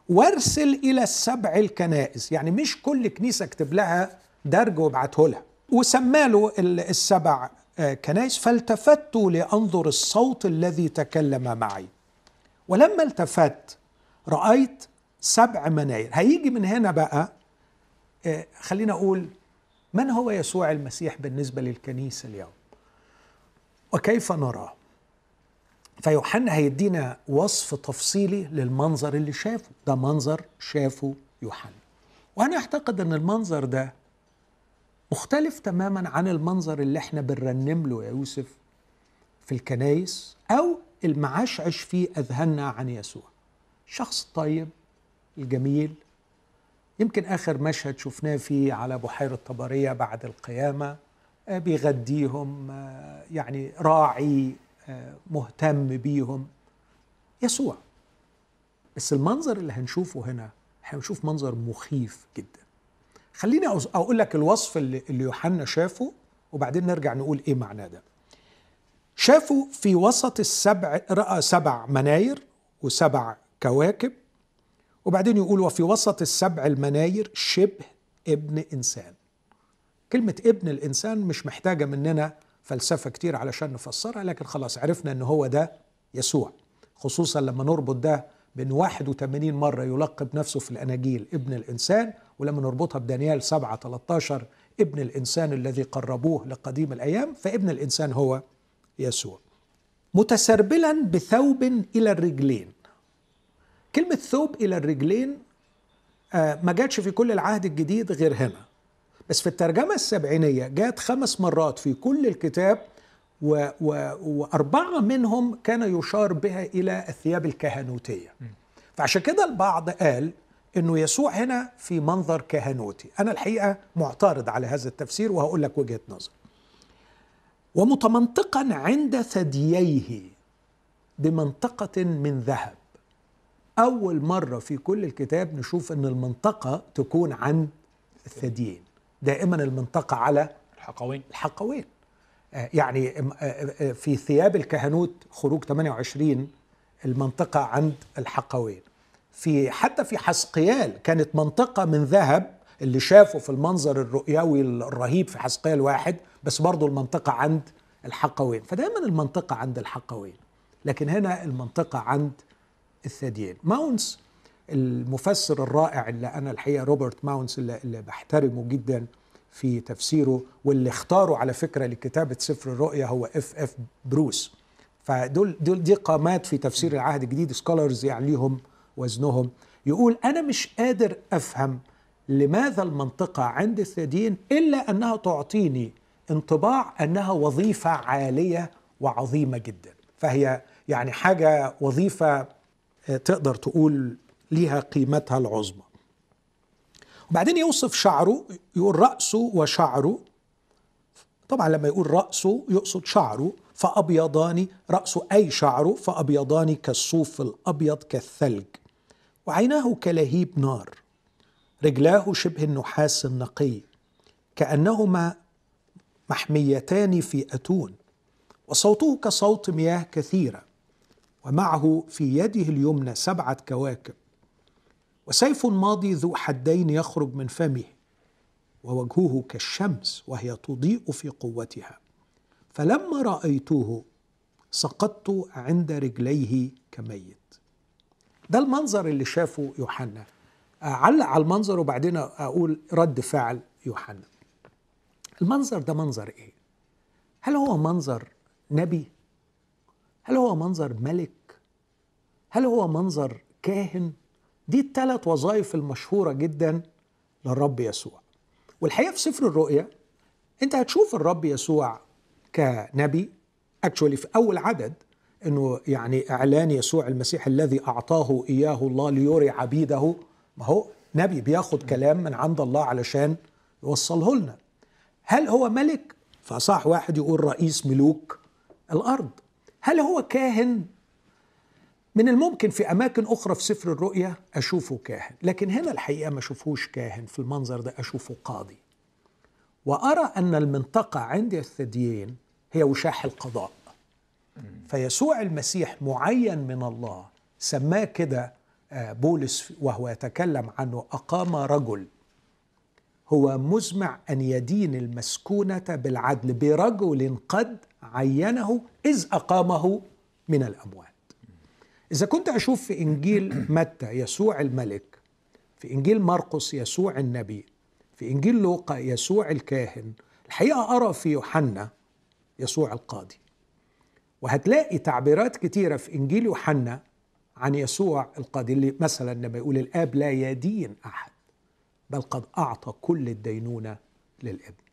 وارسل إلى السبع الكنائس يعني مش كل كنيسة اكتب لها درج وابعته لها. وسماله السبع كنائس فالتفت لأنظر الصوت الذي تكلم معي. ولما التفت رأيت سبع مناير. هيجي من هنا بقى خلينا أقول من هو يسوع المسيح بالنسبة للكنيسة اليوم؟ وكيف نراه؟ فيوحنا هيدينا وصف تفصيلي للمنظر اللي شافه. ده منظر شافه يوحنا. وأنا أعتقد أن المنظر ده مختلف تماما عن المنظر اللي إحنا بنرنم له يا يوسف في الكنايس أو المعشعش في أذهاننا عن يسوع. شخص طيب الجميل. يمكن آخر مشهد شفناه فيه على بحيرة طبرية بعد القيامة بيغديهم يعني راعي مهتم بيهم. يسوع. بس المنظر اللي هنشوفه هنا هنشوف منظر مخيف جدا. خليني أقول لك الوصف اللي يوحنا شافه وبعدين نرجع نقول إيه معناه ده. شافوا في وسط السبع رأى سبع مناير وسبع كواكب وبعدين يقول وفي وسط السبع المناير شبه ابن إنسان. كلمة ابن الإنسان مش محتاجة مننا فلسفة كتير علشان نفسرها لكن خلاص عرفنا أنه هو ده يسوع. خصوصا لما نربط ده بأن 81 مرة يلقب نفسه في الأناجيل ابن الإنسان ولما نربطها بدانيال 7 13 ابن الإنسان الذي قربوه لقديم الأيام فابن الإنسان هو يسوع. متسربلا بثوب إلى الرجلين. كلمة ثوب إلى الرجلين آه، ما جاتش في كل العهد الجديد غير هنا. بس في الترجمة السبعينية جات خمس مرات في كل الكتاب و و وأربعة منهم كان يشار بها إلى الثياب الكهنوتية. فعشان كده البعض قال إنه يسوع هنا في منظر كهنوتي. أنا الحقيقة معترض على هذا التفسير وهقول لك وجهة نظر. ومتمنطقا عند ثدييه بمنطقة من ذهب. أول مرة في كل الكتاب نشوف إن المنطقة تكون عن الثديين دائما المنطقة على الحقوين. الحقوين. آه، يعني آه، آه، في ثياب الكهنوت خروج 28 المنطقة عند الحقوين. في حتى في حسقيال كانت منطقة من ذهب اللي شافه في المنظر الرؤيوي الرهيب في حسقيال واحد بس برضه المنطقة عند الحقوين. فدائما المنطقة عند الحقوين لكن هنا المنطقة عند الثديين. ماونس المفسر الرائع اللي أنا الحقيقة روبرت ماونس اللي, اللي بحترمه جدا في تفسيره واللي اختاره على فكرة لكتابة سفر الرؤيا هو F F بروس فدول دول دي قامات في تفسير العهد الجديد سكولرز يعني ليهم وزنهم. يقول أنا مش قادر أفهم لماذا المنطقة عند الثديين إلا أنها تعطيني انطباع أنها وظيفة عالية وعظيمة جدا. فهي يعني حاجة وظيفة آه، تقدر تقول ليها قيمتها العظمى. وبعدين يوصف شعره يقول رأسه وشعره. طبعا لما يقول رأسه يقصد شعره فأبيضان رأسه أي شعره فأبيضان كالصوف الأبيض كالثلج. وعيناه كلهيب نار رجلاه شبه النحاس النقي كأنهما محميتان في أتون وصوته كصوت مياه كثيرة ومعه في يده اليمنى سبعة كواكب. وسيف ماضي ذو حدين يخرج من فمه ووجهه كالشمس وهي تضيء في قوتها. فلما رأيته سقطت عند رجليه كميت. ده المنظر اللي شافه يوحنا. اعلق على المنظر وبعدين أقول رد فعل يوحنا. المنظر ده منظر إيه؟ هل هو منظر نبي؟ هل هو منظر ملك؟ هل هو منظر كاهن؟ دي الثلاث وظائف المشهورة جدا للرب يسوع. والحقيقة في سفر الرؤيا أنت هتشوف الرب يسوع كنبي. اكشولي في أول عدد إنه يعني إعلان يسوع المسيح الذي أعطاه إياه الله ليري عبيده. ما هو نبي بياخد كلام من عند الله علشان يوصله لنا. هل هو ملك؟ فصح واحد يقول رئيس ملوك الأرض. هل هو كاهن؟ من الممكن في أماكن أخرى في سفر الرؤيا أشوفه كاهن لكن هنا الحقيقة ما اشوفوش كاهن في المنظر ده أشوفه قاضي. وأرى أن المنطقة عند الثديين هي وشاح القضاء. فيسوع المسيح معين من الله سماه كده آه، بولس وهو يتكلم عنه أقام رجل. هو مزمع أن يدين المسكونة بالعدل برجل قد عينه إذ أقامه من الأموات. إذا كنت أشوف في إنجيل [clears throat] متى يسوع الملك في إنجيل مرقس يسوع النبي في إنجيل لوقا يسوع الكاهن الحقيقة أرى في يوحنا يسوع القاضي. وهتلاقي تعبيرات كتيرة في إنجيل يوحنا عن يسوع اللي مثلا لما يقول الآب لا يدين أحد بل قد أعطى كل الدينونة للابن.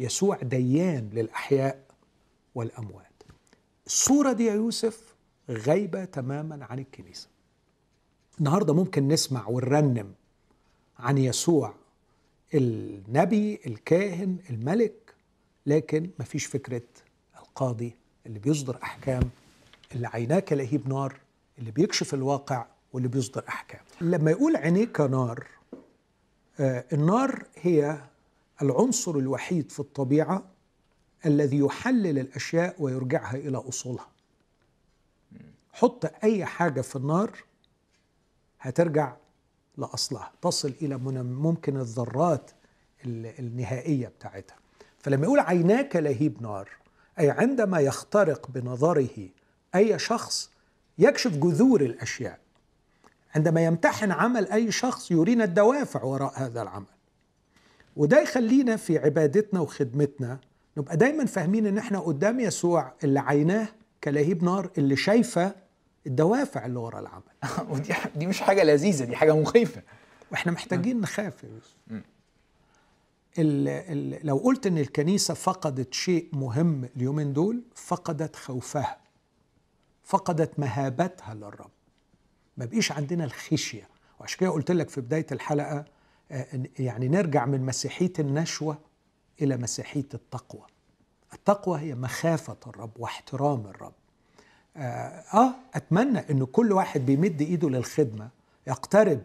يسوع ديان للأحياء والأموات. الصورة دي يا يوسف غايبة تماما عن الكنيسة. النهاردة ممكن نسمع ونرنم عن يسوع النبي الكاهن الملك لكن مفيش فكرة القاضي اللي بيصدر أحكام اللي عيناه كلهيب نار اللي بيكشف الواقع واللي بيصدر أحكام. لما يقول عينيك نار آه النار هي العنصر الوحيد في الطبيعة الذي يحلل الأشياء ويرجعها إلى أصولها. حط أي حاجة في النار هترجع لأصلها تصل إلى ممكن الذرات النهائية بتاعتها. فلما يقول عيناك لهيب نار أي عندما يخترق بنظره أي شخص يكشف جذور الأشياء. عندما يمتحن عمل أي شخص يرينا الدوافع وراء هذا العمل. وده يخلينا في عبادتنا وخدمتنا نبقى دايما فاهمين إن إحنا قدام يسوع اللي عيناه كلهيب نار اللي شايفة الدوافع اللي ورا العمل. [laughs] ودي دي مش حاجة لذيذة دي حاجة مخيفة. وإحنا محتاجين نخاف يا يوسف. لو قلت إن الكنيسة فقدت شيء مهم اليومين دول فقدت خوفها فقدت مهابتها للرب. ما بقيش عندنا الخشية. وعشان كده قلت لك في بداية الحلقة آه، يعني نرجع من مسيحية النشوة إلى مسيحية التقوى. التقوى هي مخافة الرب واحترام الرب. آه, آه أتمنى إن كل واحد بيمد إيده للخدمة يقترب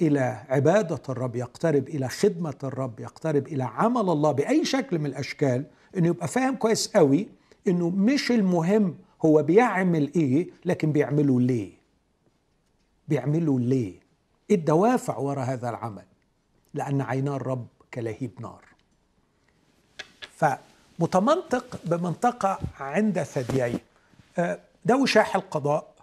إلى عبادة الرب يقترب إلى خدمة الرب يقترب إلى عمل الله بأي شكل من الأشكال إنه يبقى فاهم كويس قوي إنه مش المهم هو بيعمل إيه لكن بيعمله ليه. بيعمله ليه. إيه الدوافع وراء هذا العمل؟ لأن عينا الرب كلهيب نار. فمتمنطق بمنطقة عند ثدييه آه، ده وشاح القضاء.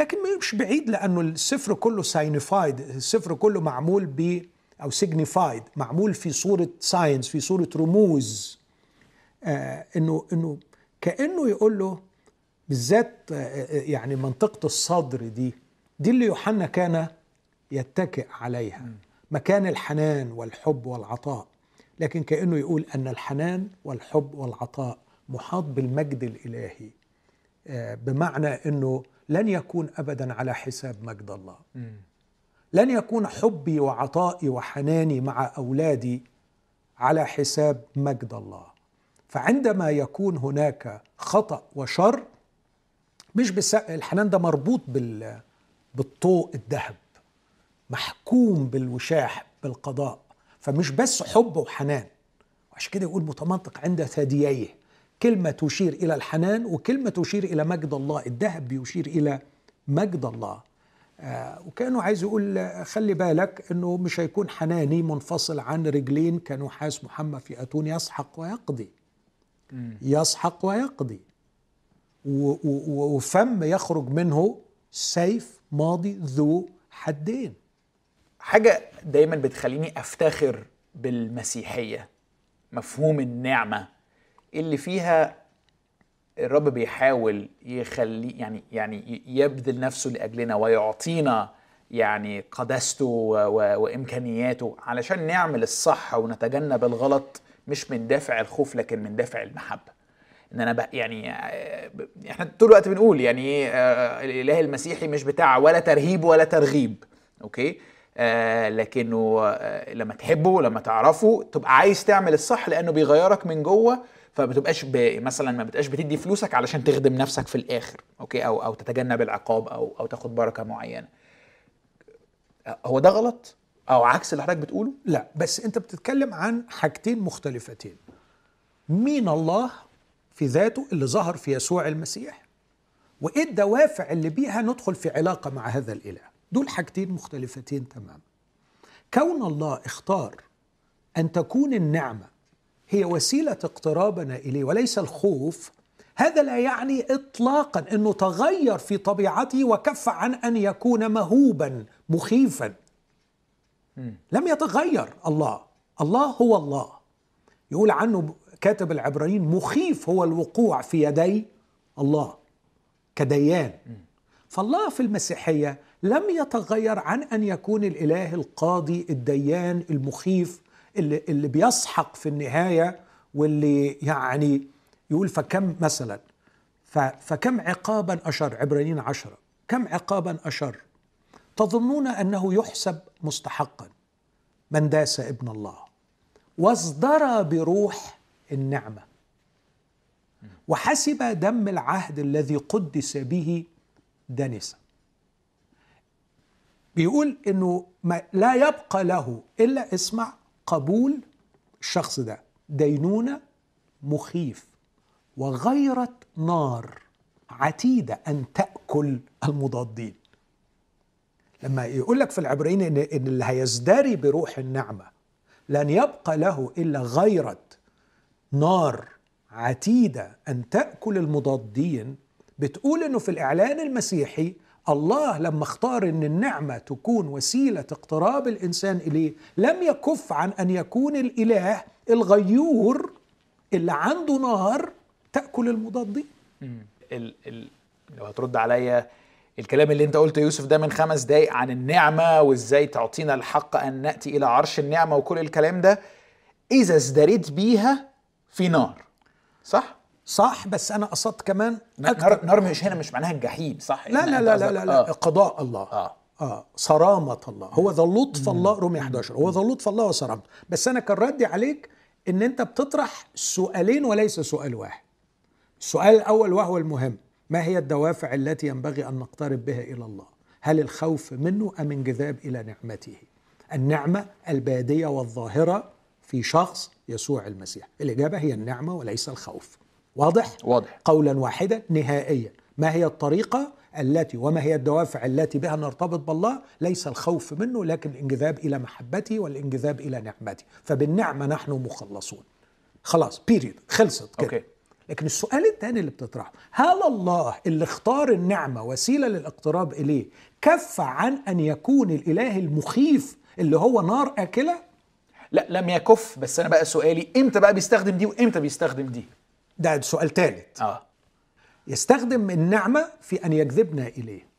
لكن مش بعيد لأنه السفر كله ساينيفايد السفر كله معمول ب أو signified معمول في صورة signs في صورة رموز. آه إنه إنه كأنه يقول له بالذات آه, آه، يعني منطقة الصدر دي دي اللي يوحنا كان يتكئ عليها مكان الحنان والحب والعطاء. لكن كأنه يقول أن الحنان والحب والعطاء محاط بالمجد الإلهي. آه، بمعنى إنه لن يكون ابدا على حساب مجد الله. لن يكون حبي وعطائي وحناني مع أولادي على حساب مجد الله. فعندما يكون هناك خطأ وشر مش بس الحنان ده مربوط بال بالطوق الذهب محكوم بالوشاح بالقضاء. فمش بس حب وحنان وعشان كده يقول متمنطق عند ثدييه. كلمة تشير إلى الحنان وكلمة تشير إلى مجد الله. الذهب بيشير إلى مجد الله. آه وكانوا عايز يقول خلي بالك إنه مش هيكون حناني منفصل عن رجلين كنحاس محمى في أتون يسحق ويقضي. يسحق ويقضي. وفم يخرج منه سيف ماضي ذو حدين. حاجة دايما بتخليني أفتخر بالمسيحية مفهوم النعمة. اللي فيها الرب بيحاول يخلي يعني يعني يبذل نفسه لأجلنا ويعطينا يعني قداسته وإمكانياته علشان نعمل الصح ونتجنب الغلط مش من دافع الخوف لكن من دافع المحبة. إن أنا يعني إحنا طول الوقت بنقول يعني آه، الإله المسيحي مش بتاع ولا ترهيب ولا ترغيب أوكي؟ آه لكنه آه لما تحبه لما تعرفه تبقى عايز تعمل الصح لأنه بيغيرك من جوه فما تبقاش مثلا ما بتبقاش بتدي فلوسك علشان تخدم نفسك في الآخر أوكي؟ أو أو تتجنب العقاب أو أو تاخد بركة معينة. هو ده غلط؟ أو عكس اللي حضرتك بتقوله؟ لا. بس أنت بتتكلم عن حاجتين مختلفتين. مين الله في ذاته اللي ظهر في يسوع المسيح؟ وإيه الدوافع اللي بيها ندخل في علاقة مع هذا الإله؟ دول حاجتين مختلفتين تماما. كون الله اختار أن تكون النعمة هي وسيلة اقترابنا إليه وليس الخوف. هذا لا يعني اطلاقا إنه تغير في طبيعته وكف عن أن يكون مهوبا مخيفا. لم يتغير الله. الله هو الله. يقول عنه كاتب العبرانيين مخيف هو الوقوع في يدي الله كديان. فالله في المسيحية لم يتغير عن أن يكون الإله القاضي الديان المخيف. اللي, اللي بيسحق في النهاية واللي يعني يقول فكم مثلا فكم عقابا أشر؟ عبرانيين عشرة. كم عقابا أشر؟ تظنون أنه يحسب مستحقا من داس ابن الله. واصدر بروح النعمة. وحسب دم العهد الذي قدس به دنسا بيقول إنه ما لا يبقى له إلا اسمع قبول الشخص ده. دينونة مخيف. وغيرة نار عتيدة أن تأكل المضادين. لما يقول لك في العبرين إن, إن اللي هيزدري بروح النعمة لن يبقى له إلا غيرة نار عتيدة أن تأكل المضادين. بتقول إنه في الإعلان المسيحي الله لما اختار إن النعمة تكون وسيلة اقتراب الإنسان إليه لم يكف عن أن يكون الإله الغيور اللي عنده نار تأكل المضادين ال ال لو هترد عليا الكلام اللي أنت قلته يوسف ده من خمس دقايق عن النعمة وإزاي تعطينا الحق أن نأتي إلى عرش النعمة وكل الكلام ده إذا ازدريت بيها في نار صح؟ صح بس أنا قصدت كمان نار, نار مش هنا مش معناها الجحيم. صح لا لا لا لا لا, لا آه. قضاء الله. آه. آه صرامة الله. هو ذا لطف الله رومية 11 هو ذا لطف الله وصرامته بس أنا كان ردي عليك إن أنت بتطرح سؤالين وليس سؤال واحد. السؤال الأول وهو المهم. ما هي الدوافع التي ينبغي أن نقترب بها إلى الله؟ هل الخوف منه أم انجذاب إلى نعمته؟ النعمة البادية والظاهرة في شخص يسوع المسيح. الإجابة هي النعمة وليس الخوف. واضح؟ واضح. قولا واحدا نهائيا. ما هي الطريقة التي وما هي الدوافع التي بها نرتبط بالله؟ ليس الخوف منه لكن الانجذاب إلى محبته والانجذاب إلى نعمته. فبالنعمة نحن مخلصون. خلاص بيريد خلصت كده. أوكي. لكن السؤال الثاني اللي بتطرحه هل الله اللي اختار النعمة وسيلة للاقتراب إليه كف عن أن يكون الإله المخيف اللي هو نار آكلة؟ لا لم يكف. بس أنا بقى سؤالي إمتى بقى بيستخدم دي وإمتى بيستخدم دي؟ ده سؤال ثالث آه. يستخدم النعمة في أن يجذبنا إليه.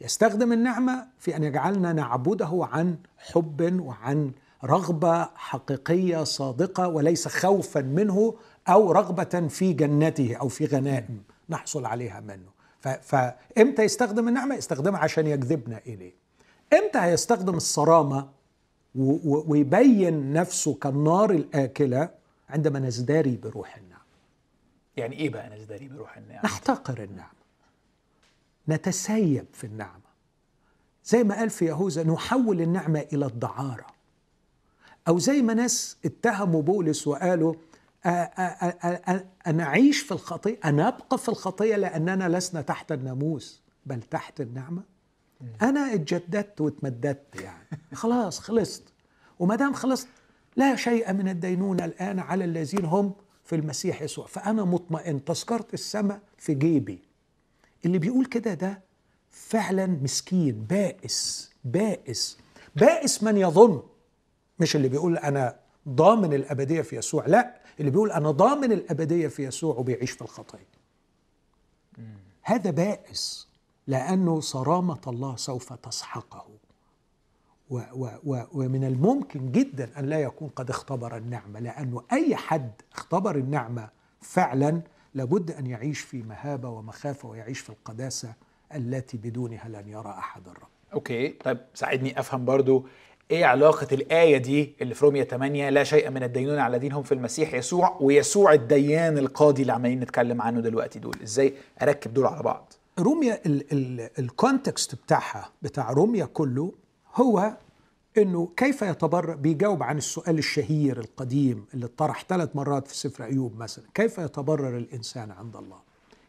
يستخدم النعمة في أن يجعلنا نعبده عن حب وعن رغبة حقيقية صادقة وليس خوفا منه أو رغبة في جنته أو في غنائم نحصل عليها منه. فإمتى يستخدم النعمة؟ يستخدمها عشان يجذبنا إليه. إمتى هيستخدم الصرامة ويبين نفسه كالنار الآكلة عندما نزدري بروح النعمة؟ يعني إيه بقى نزدري بروح النعمة؟ نحتقر النعمة. نتسيب في النعمة. زي ما قال في يهوذا نحول النعمة إلى الدعارة. أو زي ما ناس اتهموا بولس وقالوا أنا أعيش في الخطية؟ أنا أبقى في الخطية لأننا لسنا تحت الناموس بل تحت النعمة. أنا اتجددت واتمددت يعني. خلاص خلصت. وما دام خلصت لا شيء من الدينونة الآن على الذين هم في المسيح يسوع. فأنا مطمئن تذكرة السماء في جيبي. اللي بيقول كده ده فعلا مسكين بائس بائس. بائس من يظن. مش اللي بيقول أنا ضامن الأبدية في يسوع لا. اللي بيقول أنا ضامن الأبدية في يسوع وبيعيش في الخطية هذا بائس لأنه صرامة الله سوف تسحقه. و و و ومن الممكن جدا أن لا يكون قد اختبر النعمة لأنه أي حد اختبر النعمة فعلا لابد أن يعيش في مهابة ومخافة ويعيش في القداسة التي بدونها لن يرى أحد الرب. OK طيب ساعدني أفهم برضو إيه علاقة الآية دي اللي في رومية 8 لا شيء من الدينونة على الذين هم في المسيح يسوع ويسوع الديان القاضي اللي عمالين نتكلم عنه دلوقتي دول إزاي أركب دول على بعض روميا ال context بتاعها بتاع روميا كله هو إنه كيف يتبرر بيجاوب عن السؤال الشهير القديم اللي اتطرح ثلاث مرات في سفر أيوب مثلا؟ كيف يتبرر الإنسان عند الله؟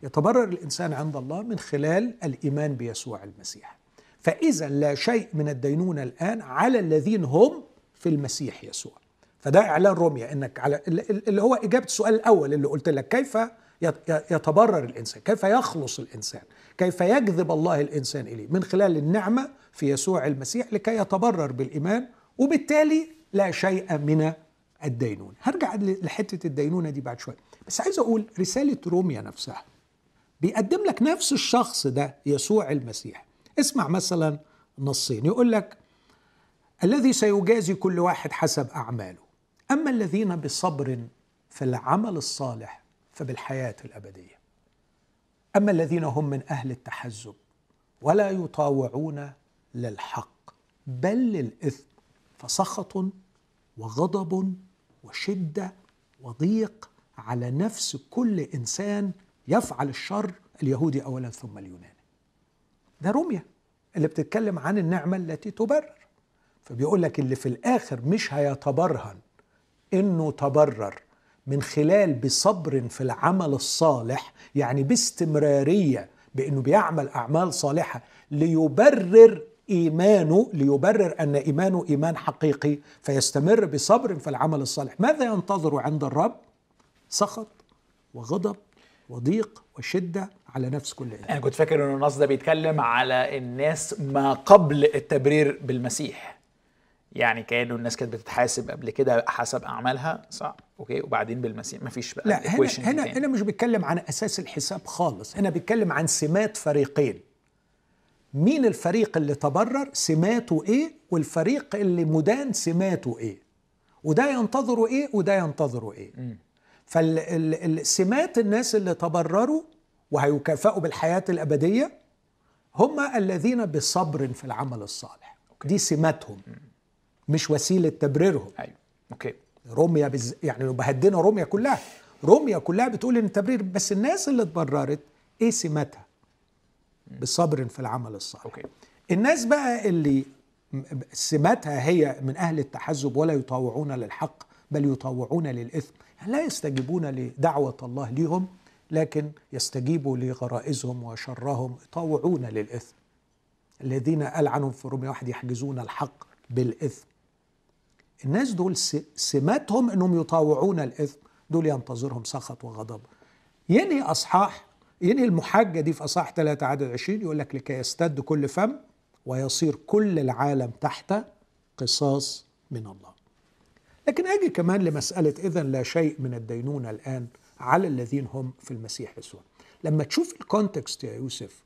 يتبرر الإنسان عند الله من خلال الإيمان بيسوع المسيح. فإذا لا شيء من الدينونة الآن على الذين هم في المسيح يسوع. فده إعلان روميا إنك على اللي هو إجابة السؤال الأول اللي قلت لك كيف يتبرر الإنسان. كيف يخلص الإنسان؟ كيف يجذب الله الإنسان إليه؟ من خلال النعمة في يسوع المسيح لكي يتبرر بالإيمان وبالتالي لا شيء من الدينونة. هرجع لحتة الدينونة دي بعد شوية. بس عايز أقول رسالة روميا نفسها بيقدم لك نفس الشخص ده يسوع المسيح. اسمع مثلا نصين. يقول لك الذي سيجازي كل واحد حسب أعماله. أما الذين بصبر في العمل الصالح فبالحياة الأبدية. أما الذين هم من أهل التحزب ولا يطاوعون للحق بل للإثم فسخط وغضب وشدة وضيق على نفس كل إنسان يفعل الشر اليهودي اولا ثم اليوناني. ده روميا اللي بتتكلم عن النعمة التي تبرر. فبيقول لك اللي في الآخر مش هيتبرهن إنه تبرر. من خلال بصبر في العمل الصالح يعني باستمرارية بإنه بيعمل أعمال صالحة ليبرر إيمانه ليبرر أن إيمانه إيمان حقيقي فيستمر بصبر في العمل الصالح. ماذا ينتظر عند الرب؟ سخط وغضب وضيق وشدة على نفس كل إنسان. أنا كنت فاكر ان النص ده بيتكلم على الناس ما قبل التبرير بالمسيح. يعني كانوا الناس كانت بتتحاسب قبل كده حسب أعمالها. صح OK؟ وبعدين بالمسيح. مفيش بقى لا هنا هنا. هنا مش بيتكلم عن أساس الحساب خالص. هنا بيتكلم عن سمات فريقين. مين الفريق اللي تبرر سماته إيه والفريق اللي مدان سماته إيه؟ وده ينتظره إيه وده ينتظره إيه؟ فالسمات الناس اللي تبرروا وهيكافئوا بالحياة الأبدية هم الذين بصبر في العمل الصالح. دي سماتهم مش وسيلة تبريرهم. أيوه. أوكي. روميا بز... يعني لو بهدنا روميا كلها روميا كلها بتقول إن التبرير بس الناس اللي اتبررت إيه سماتها بصبر في العمل الصالح. أوكي. الناس بقى اللي سماتها هي من أهل التحزب ولا يطاوعون للحق بل يطاوعون للإثم. يعني لا يستجيبون لدعوة الله ليهم لكن يستجيبوا لغرائزهم وشرهم. يطاوعون للإثم. الذين قال عنهم في روميا واحد يحجزون الحق بالإثم. الناس دول سماتهم انهم يطاوعون الإثم دول ينتظرهم سخط وغضب. ينهي أصحاح ينهي المحاجة دي في أصحاح 3 عدد 20 يقول لك لكي يستد كل فم ويصير كل العالم تحت قصاص من الله. لكن أجي كمان لمسألة اذا لا شيء من الدينونة الآن على الذين هم في المسيح يسوع. لما تشوف ال context يا يوسف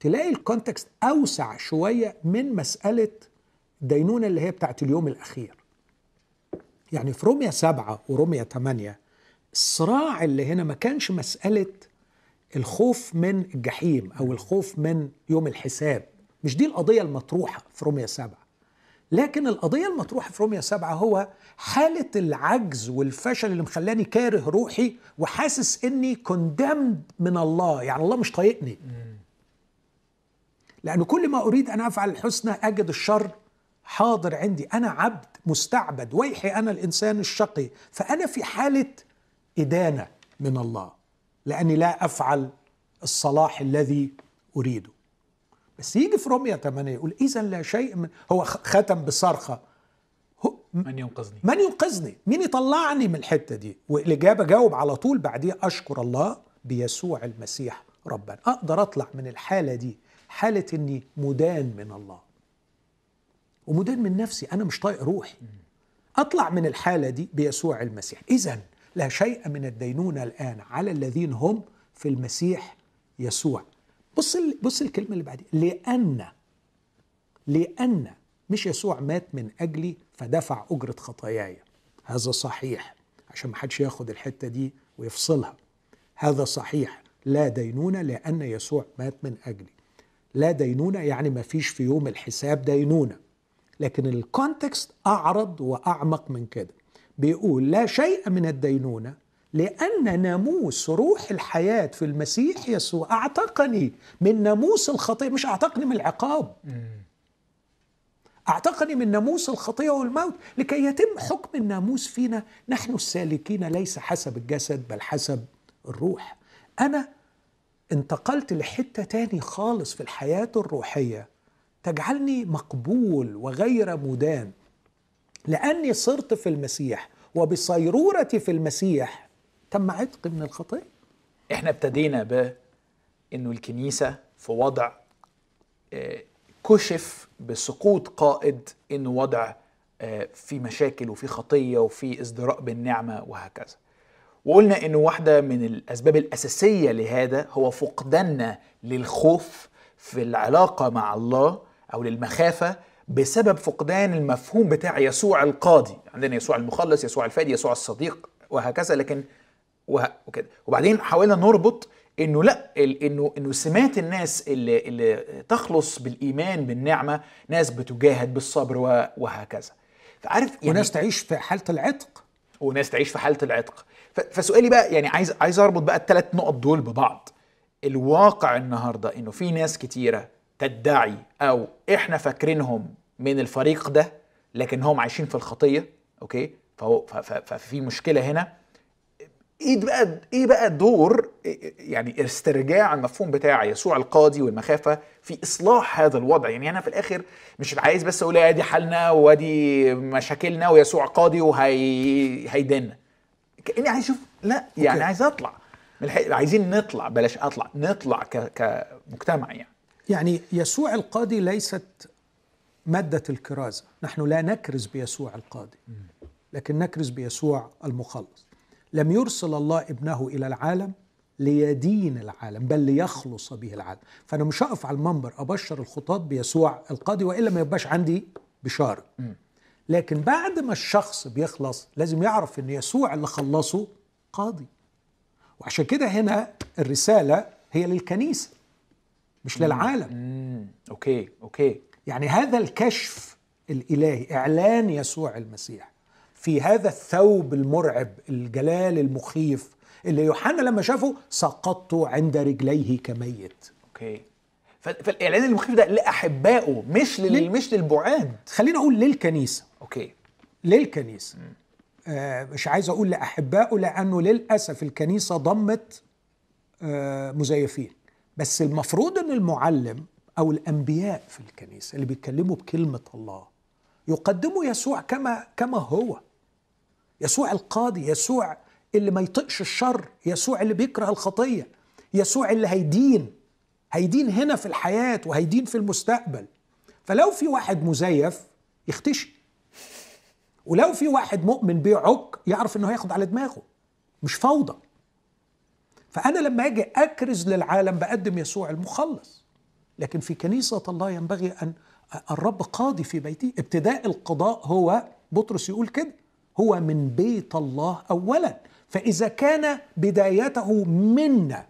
تلاقي ال context أوسع شوية من مسألة الدينونه اللي هي بتاعت اليوم الأخير. يعني في روميا سبعة وروميا ثمانية الصراع اللي هنا ما كانش مسألة الخوف من الجحيم أو الخوف من يوم الحساب. مش دي القضية المطروحة في روميا سبعة. لكن القضية المطروحة في روميا سبعة هو حالة العجز والفشل اللي مخلاني كاره روحي وحاسس إني كوندمد من الله. يعني الله مش طايقني. لأن كل ما أريد أن أفعل الحسنى أجد الشر. حاضر عندي أنا عبد مستعبد ويحي أنا الإنسان الشقي فأنا في حالة إدانة من الله لأني لا أفعل الصلاح الذي أريده. بس يجي في روميا 8 يقول إذا لا شيء من هو ختم بصرخة. هو من ينقذني؟ من ينقذني؟ مين يطلعني من الحتة دي؟ والإجابة جاوب على طول بعديه أشكر الله بيسوع المسيح ربنا. أقدر أطلع من الحالة دي حالة إني مدان من الله. ومدان من نفسي أنا مش طايق روحي. أطلع من الحالة دي بيسوع المسيح. إذا لا شيء من الدينونة الآن على الذين هم في المسيح يسوع. بص بص الكلمة اللي بعدين لأن لأن مش يسوع مات من أجلي فدفع أجرة خطاياي. هذا صحيح عشان ما حدش ياخد الحتة دي ويفصلها. هذا صحيح. لا دينونة لأن يسوع مات من أجلي. لا دينونة يعني ما فيش في يوم الحساب دينونة. لكن الكونتكست أعرض وأعمق من كده. بيقول لا شيء من الدينونة لأن ناموس روح الحياة في المسيح يسوع أعتقني من ناموس الخطية مش أعتقني من العقاب. أعتقني من ناموس الخطية والموت لكي يتم حكم الناموس فينا. نحن السالكين ليس حسب الجسد بل حسب الروح. أنا انتقلت لحتة تاني خالص في الحياة الروحية. تجعلني مقبول وغير مدان لأني صرت في المسيح وبصيرورتي في المسيح تم عتقي من الخطية إحنا ابتدينا ب إنه الكنيسة في وضع آه، كشف بسقوط قائد إنه وضع آه، في مشاكل وفي خطية وفي ازدراء بالنعمة وهكذا. وقلنا إنه واحدة من الأسباب الأساسية لهذا هو فقداننا للخوف في العلاقة مع الله أو للمخافة بسبب فقدان المفهوم بتاع يسوع القاضي. عندنا يسوع المخلص يسوع الفادي يسوع الصديق وهكذا. لكن وه- وكده. وبعدين حاولنا نربط إنه لأ ال- إنه إنه سمات الناس اللي اللي تخلص بالإيمان بالنعمة ناس بتجاهد بالصبر و- وهكذا. فعارف يعني وناس تعيش في حالة العتق. وناس تعيش في حالة العتق. ف- فسؤالي بقى يعني عايز عايز أربط بقى الثلاث نقط دول ببعض. الواقع النهارده إنه في ناس كتيرة تدعي أو إحنا فاكرينهم من الفريق ده لكن هم عايشين في الخطية أوكي؟ فهو ففي مشكلة هنا. إيه بقى إيه بقى دور يعني استرجاع المفهوم بتاع يسوع القاضي والمخافة في إصلاح هذا الوضع؟ يعني أنا في الآخر مش عايز بس أقول أدي حالنا وأدي مشاكلنا ويسوع قاضي وهي هيدنا كأني عايز أشوف لا يعني أوكي. عايز أطلع. عايزين نطلع بلاش أطلع نطلع. كمجتمع يعني. يعني يسوع القاضي ليست مادة الكرازة. نحن لا نكرز بيسوع القاضي لكن نكرز بيسوع المخلص. لم يرسل الله ابنه إلى العالم ليدين العالم بل ليخلص به العالم. فأنا مش هقف على المنبر أبشر الخطاة بيسوع القاضي وإلا ما يبقاش عندي بشارة. لكن بعد ما الشخص بيخلص لازم يعرف إن يسوع اللي خلصه قاضي. وعشان كده هنا الرسالة هي للكنيسة. مش للعالم. امم OK OK. يعني هذا الكشف الإلهي إعلان يسوع المسيح في هذا الثوب المرعب الجلال المخيف اللي يوحنا لما شافه سقطت عند رجليه كميت. OK. فالإعلان المخيف ده لأحبائه مش لل... لل- مش للبعاد. خلينا أقول للكنيسة. OK. للكنيسة. آه مش عايز أقول لأحبائه لأنه للأسف الكنيسة ضمت آه مزيفين. بس المفروض أن المعلم أو الأنبياء في الكنيسة اللي بيتكلموا بكلمة الله يقدموا يسوع كما كما هو. يسوع القاضي يسوع اللي ما يطقش الشر يسوع اللي بيكره الخطية يسوع اللي هيدين هيدين هنا في الحياة وهيدين في المستقبل. فلو في واحد مزيف يختشي. ولو في واحد مؤمن بيعك يعرف إنه هياخد على دماغه. مش فوضى. فأنا لما أجي أكرز للعالم بقدم يسوع المخلص. لكن في كنيسة الله ينبغي أن الرب قاضي في بيتي. ابتداء القضاء هو بطرس يقول كده هو من بيت الله اولا. فإذا كان بدايته منا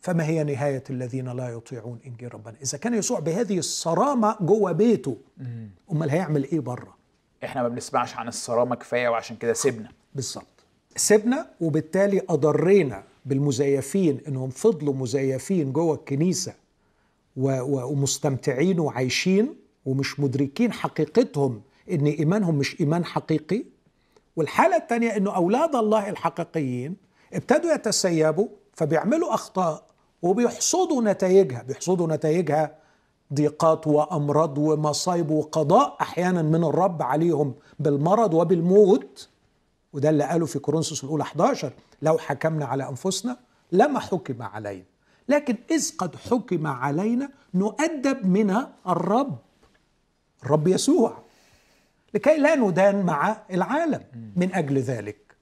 فما هي نهاية الذين لا يطيعون انجيل ربنا؟ إذا كان يسوع بهذه الصرامة جوه بيته أمال هيعمل إيه بره؟ إحنا ما بنسمعش عن الصرامة كفاية وعشان كده سيبنا. بالظبط. سيبنا وبالتالي أضرينا. بالمزيفين إنهم فضلوا مزيفين جوه الكنيسة ومستمتعين وعايشين ومش مدركين حقيقتهم إن إيمانهم مش إيمان حقيقي. والحالة الثانية إنه أولاد الله الحقيقيين ابتدوا يتسيبوا فبيعملوا أخطاء وبيحصدوا نتائجها. بيحصدوا نتائجها ضيقات وأمراض ومصايب وقضاء أحيانا من الرب عليهم بالمرض وبالموت. وده اللي قاله في كورنثوس الأولى 11 لو حكمنا على أنفسنا لما حكم علينا. لكن إذ قد حكم علينا نؤدب من الرب الرب يسوع لكي لا ندان مع العالم. من أجل ذلك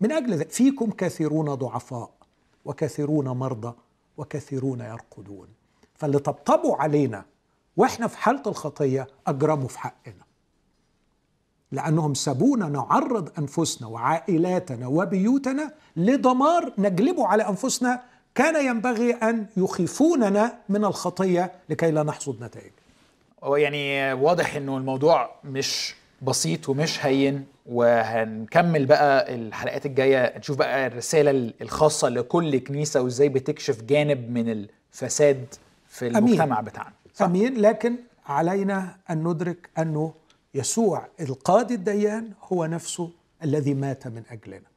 من أجل ذلك فيكم كثيرون ضعفاء وكثيرون مرضى وكثيرون يرقدون. فاللي طبطبوا علينا وإحنا في حالة الخطية اجرموا في حقنا. لأنهم سابونا نعرض أنفسنا وعائلاتنا وبيوتنا لدمار نجلبه على أنفسنا كان ينبغي أن يخيفوننا من الخطية لكي لا نحصد نتائج يعني واضح إنه الموضوع مش بسيط ومش هين وهنكمل بقى الحلقات الجاية نشوف بقى الرسالة الخاصة لكل كنيسة وإزاي بتكشف جانب من الفساد في أمين. المجتمع بتاعنا صح؟ أمين لكن علينا أن ندرك أنه يسوع القاضي الديان هو نفسه الذي مات من أجلنا.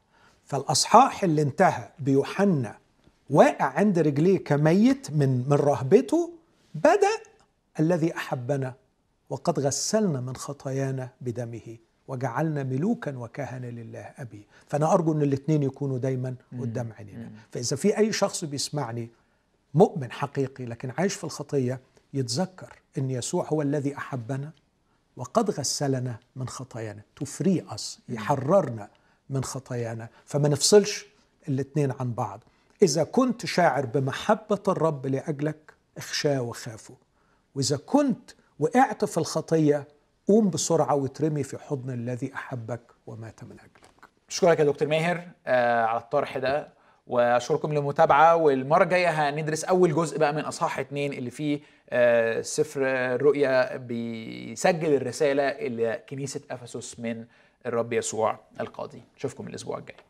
فالأصحاح اللي انتهى بيوحنا واقع عند رجليه كميت من من رهبته بدأ الذي أحبنا وقد غسلنا من خطايانا بدمه وجعلنا ملوكا وكهنة لله أبي. فأنا أرجو أن الاثنين يكونوا دايما قدام عينينا. فإذا في أي شخص بيسمعني مؤمن حقيقي لكن عايش في الخطية يتذكر أن يسوع هو الذي أحبنا وقد غسلنا من خطايانا. تفري أس يحررنا من خطايانا. فما نفصلش الاثنين عن بعض. إذا كنت شاعر بمحبة الرب لأجلك اخشاه وخافه وإذا كنت وقعت في الخطية قوم بسرعة وترمي في حضن الذي أحبك ومات من أجلك. أشكرك يا دكتور ماهر آه على الطرح ده. وأشكركم للمتابعة. والمرة الجاية هندرس أول جزء بقى من أصحاح اتنين اللي فيه سفر الرؤيا بيسجل الرسالة اللي كنيسة أفسس من الرب يسوع القاضي. اشوفكم الأسبوع الجاي.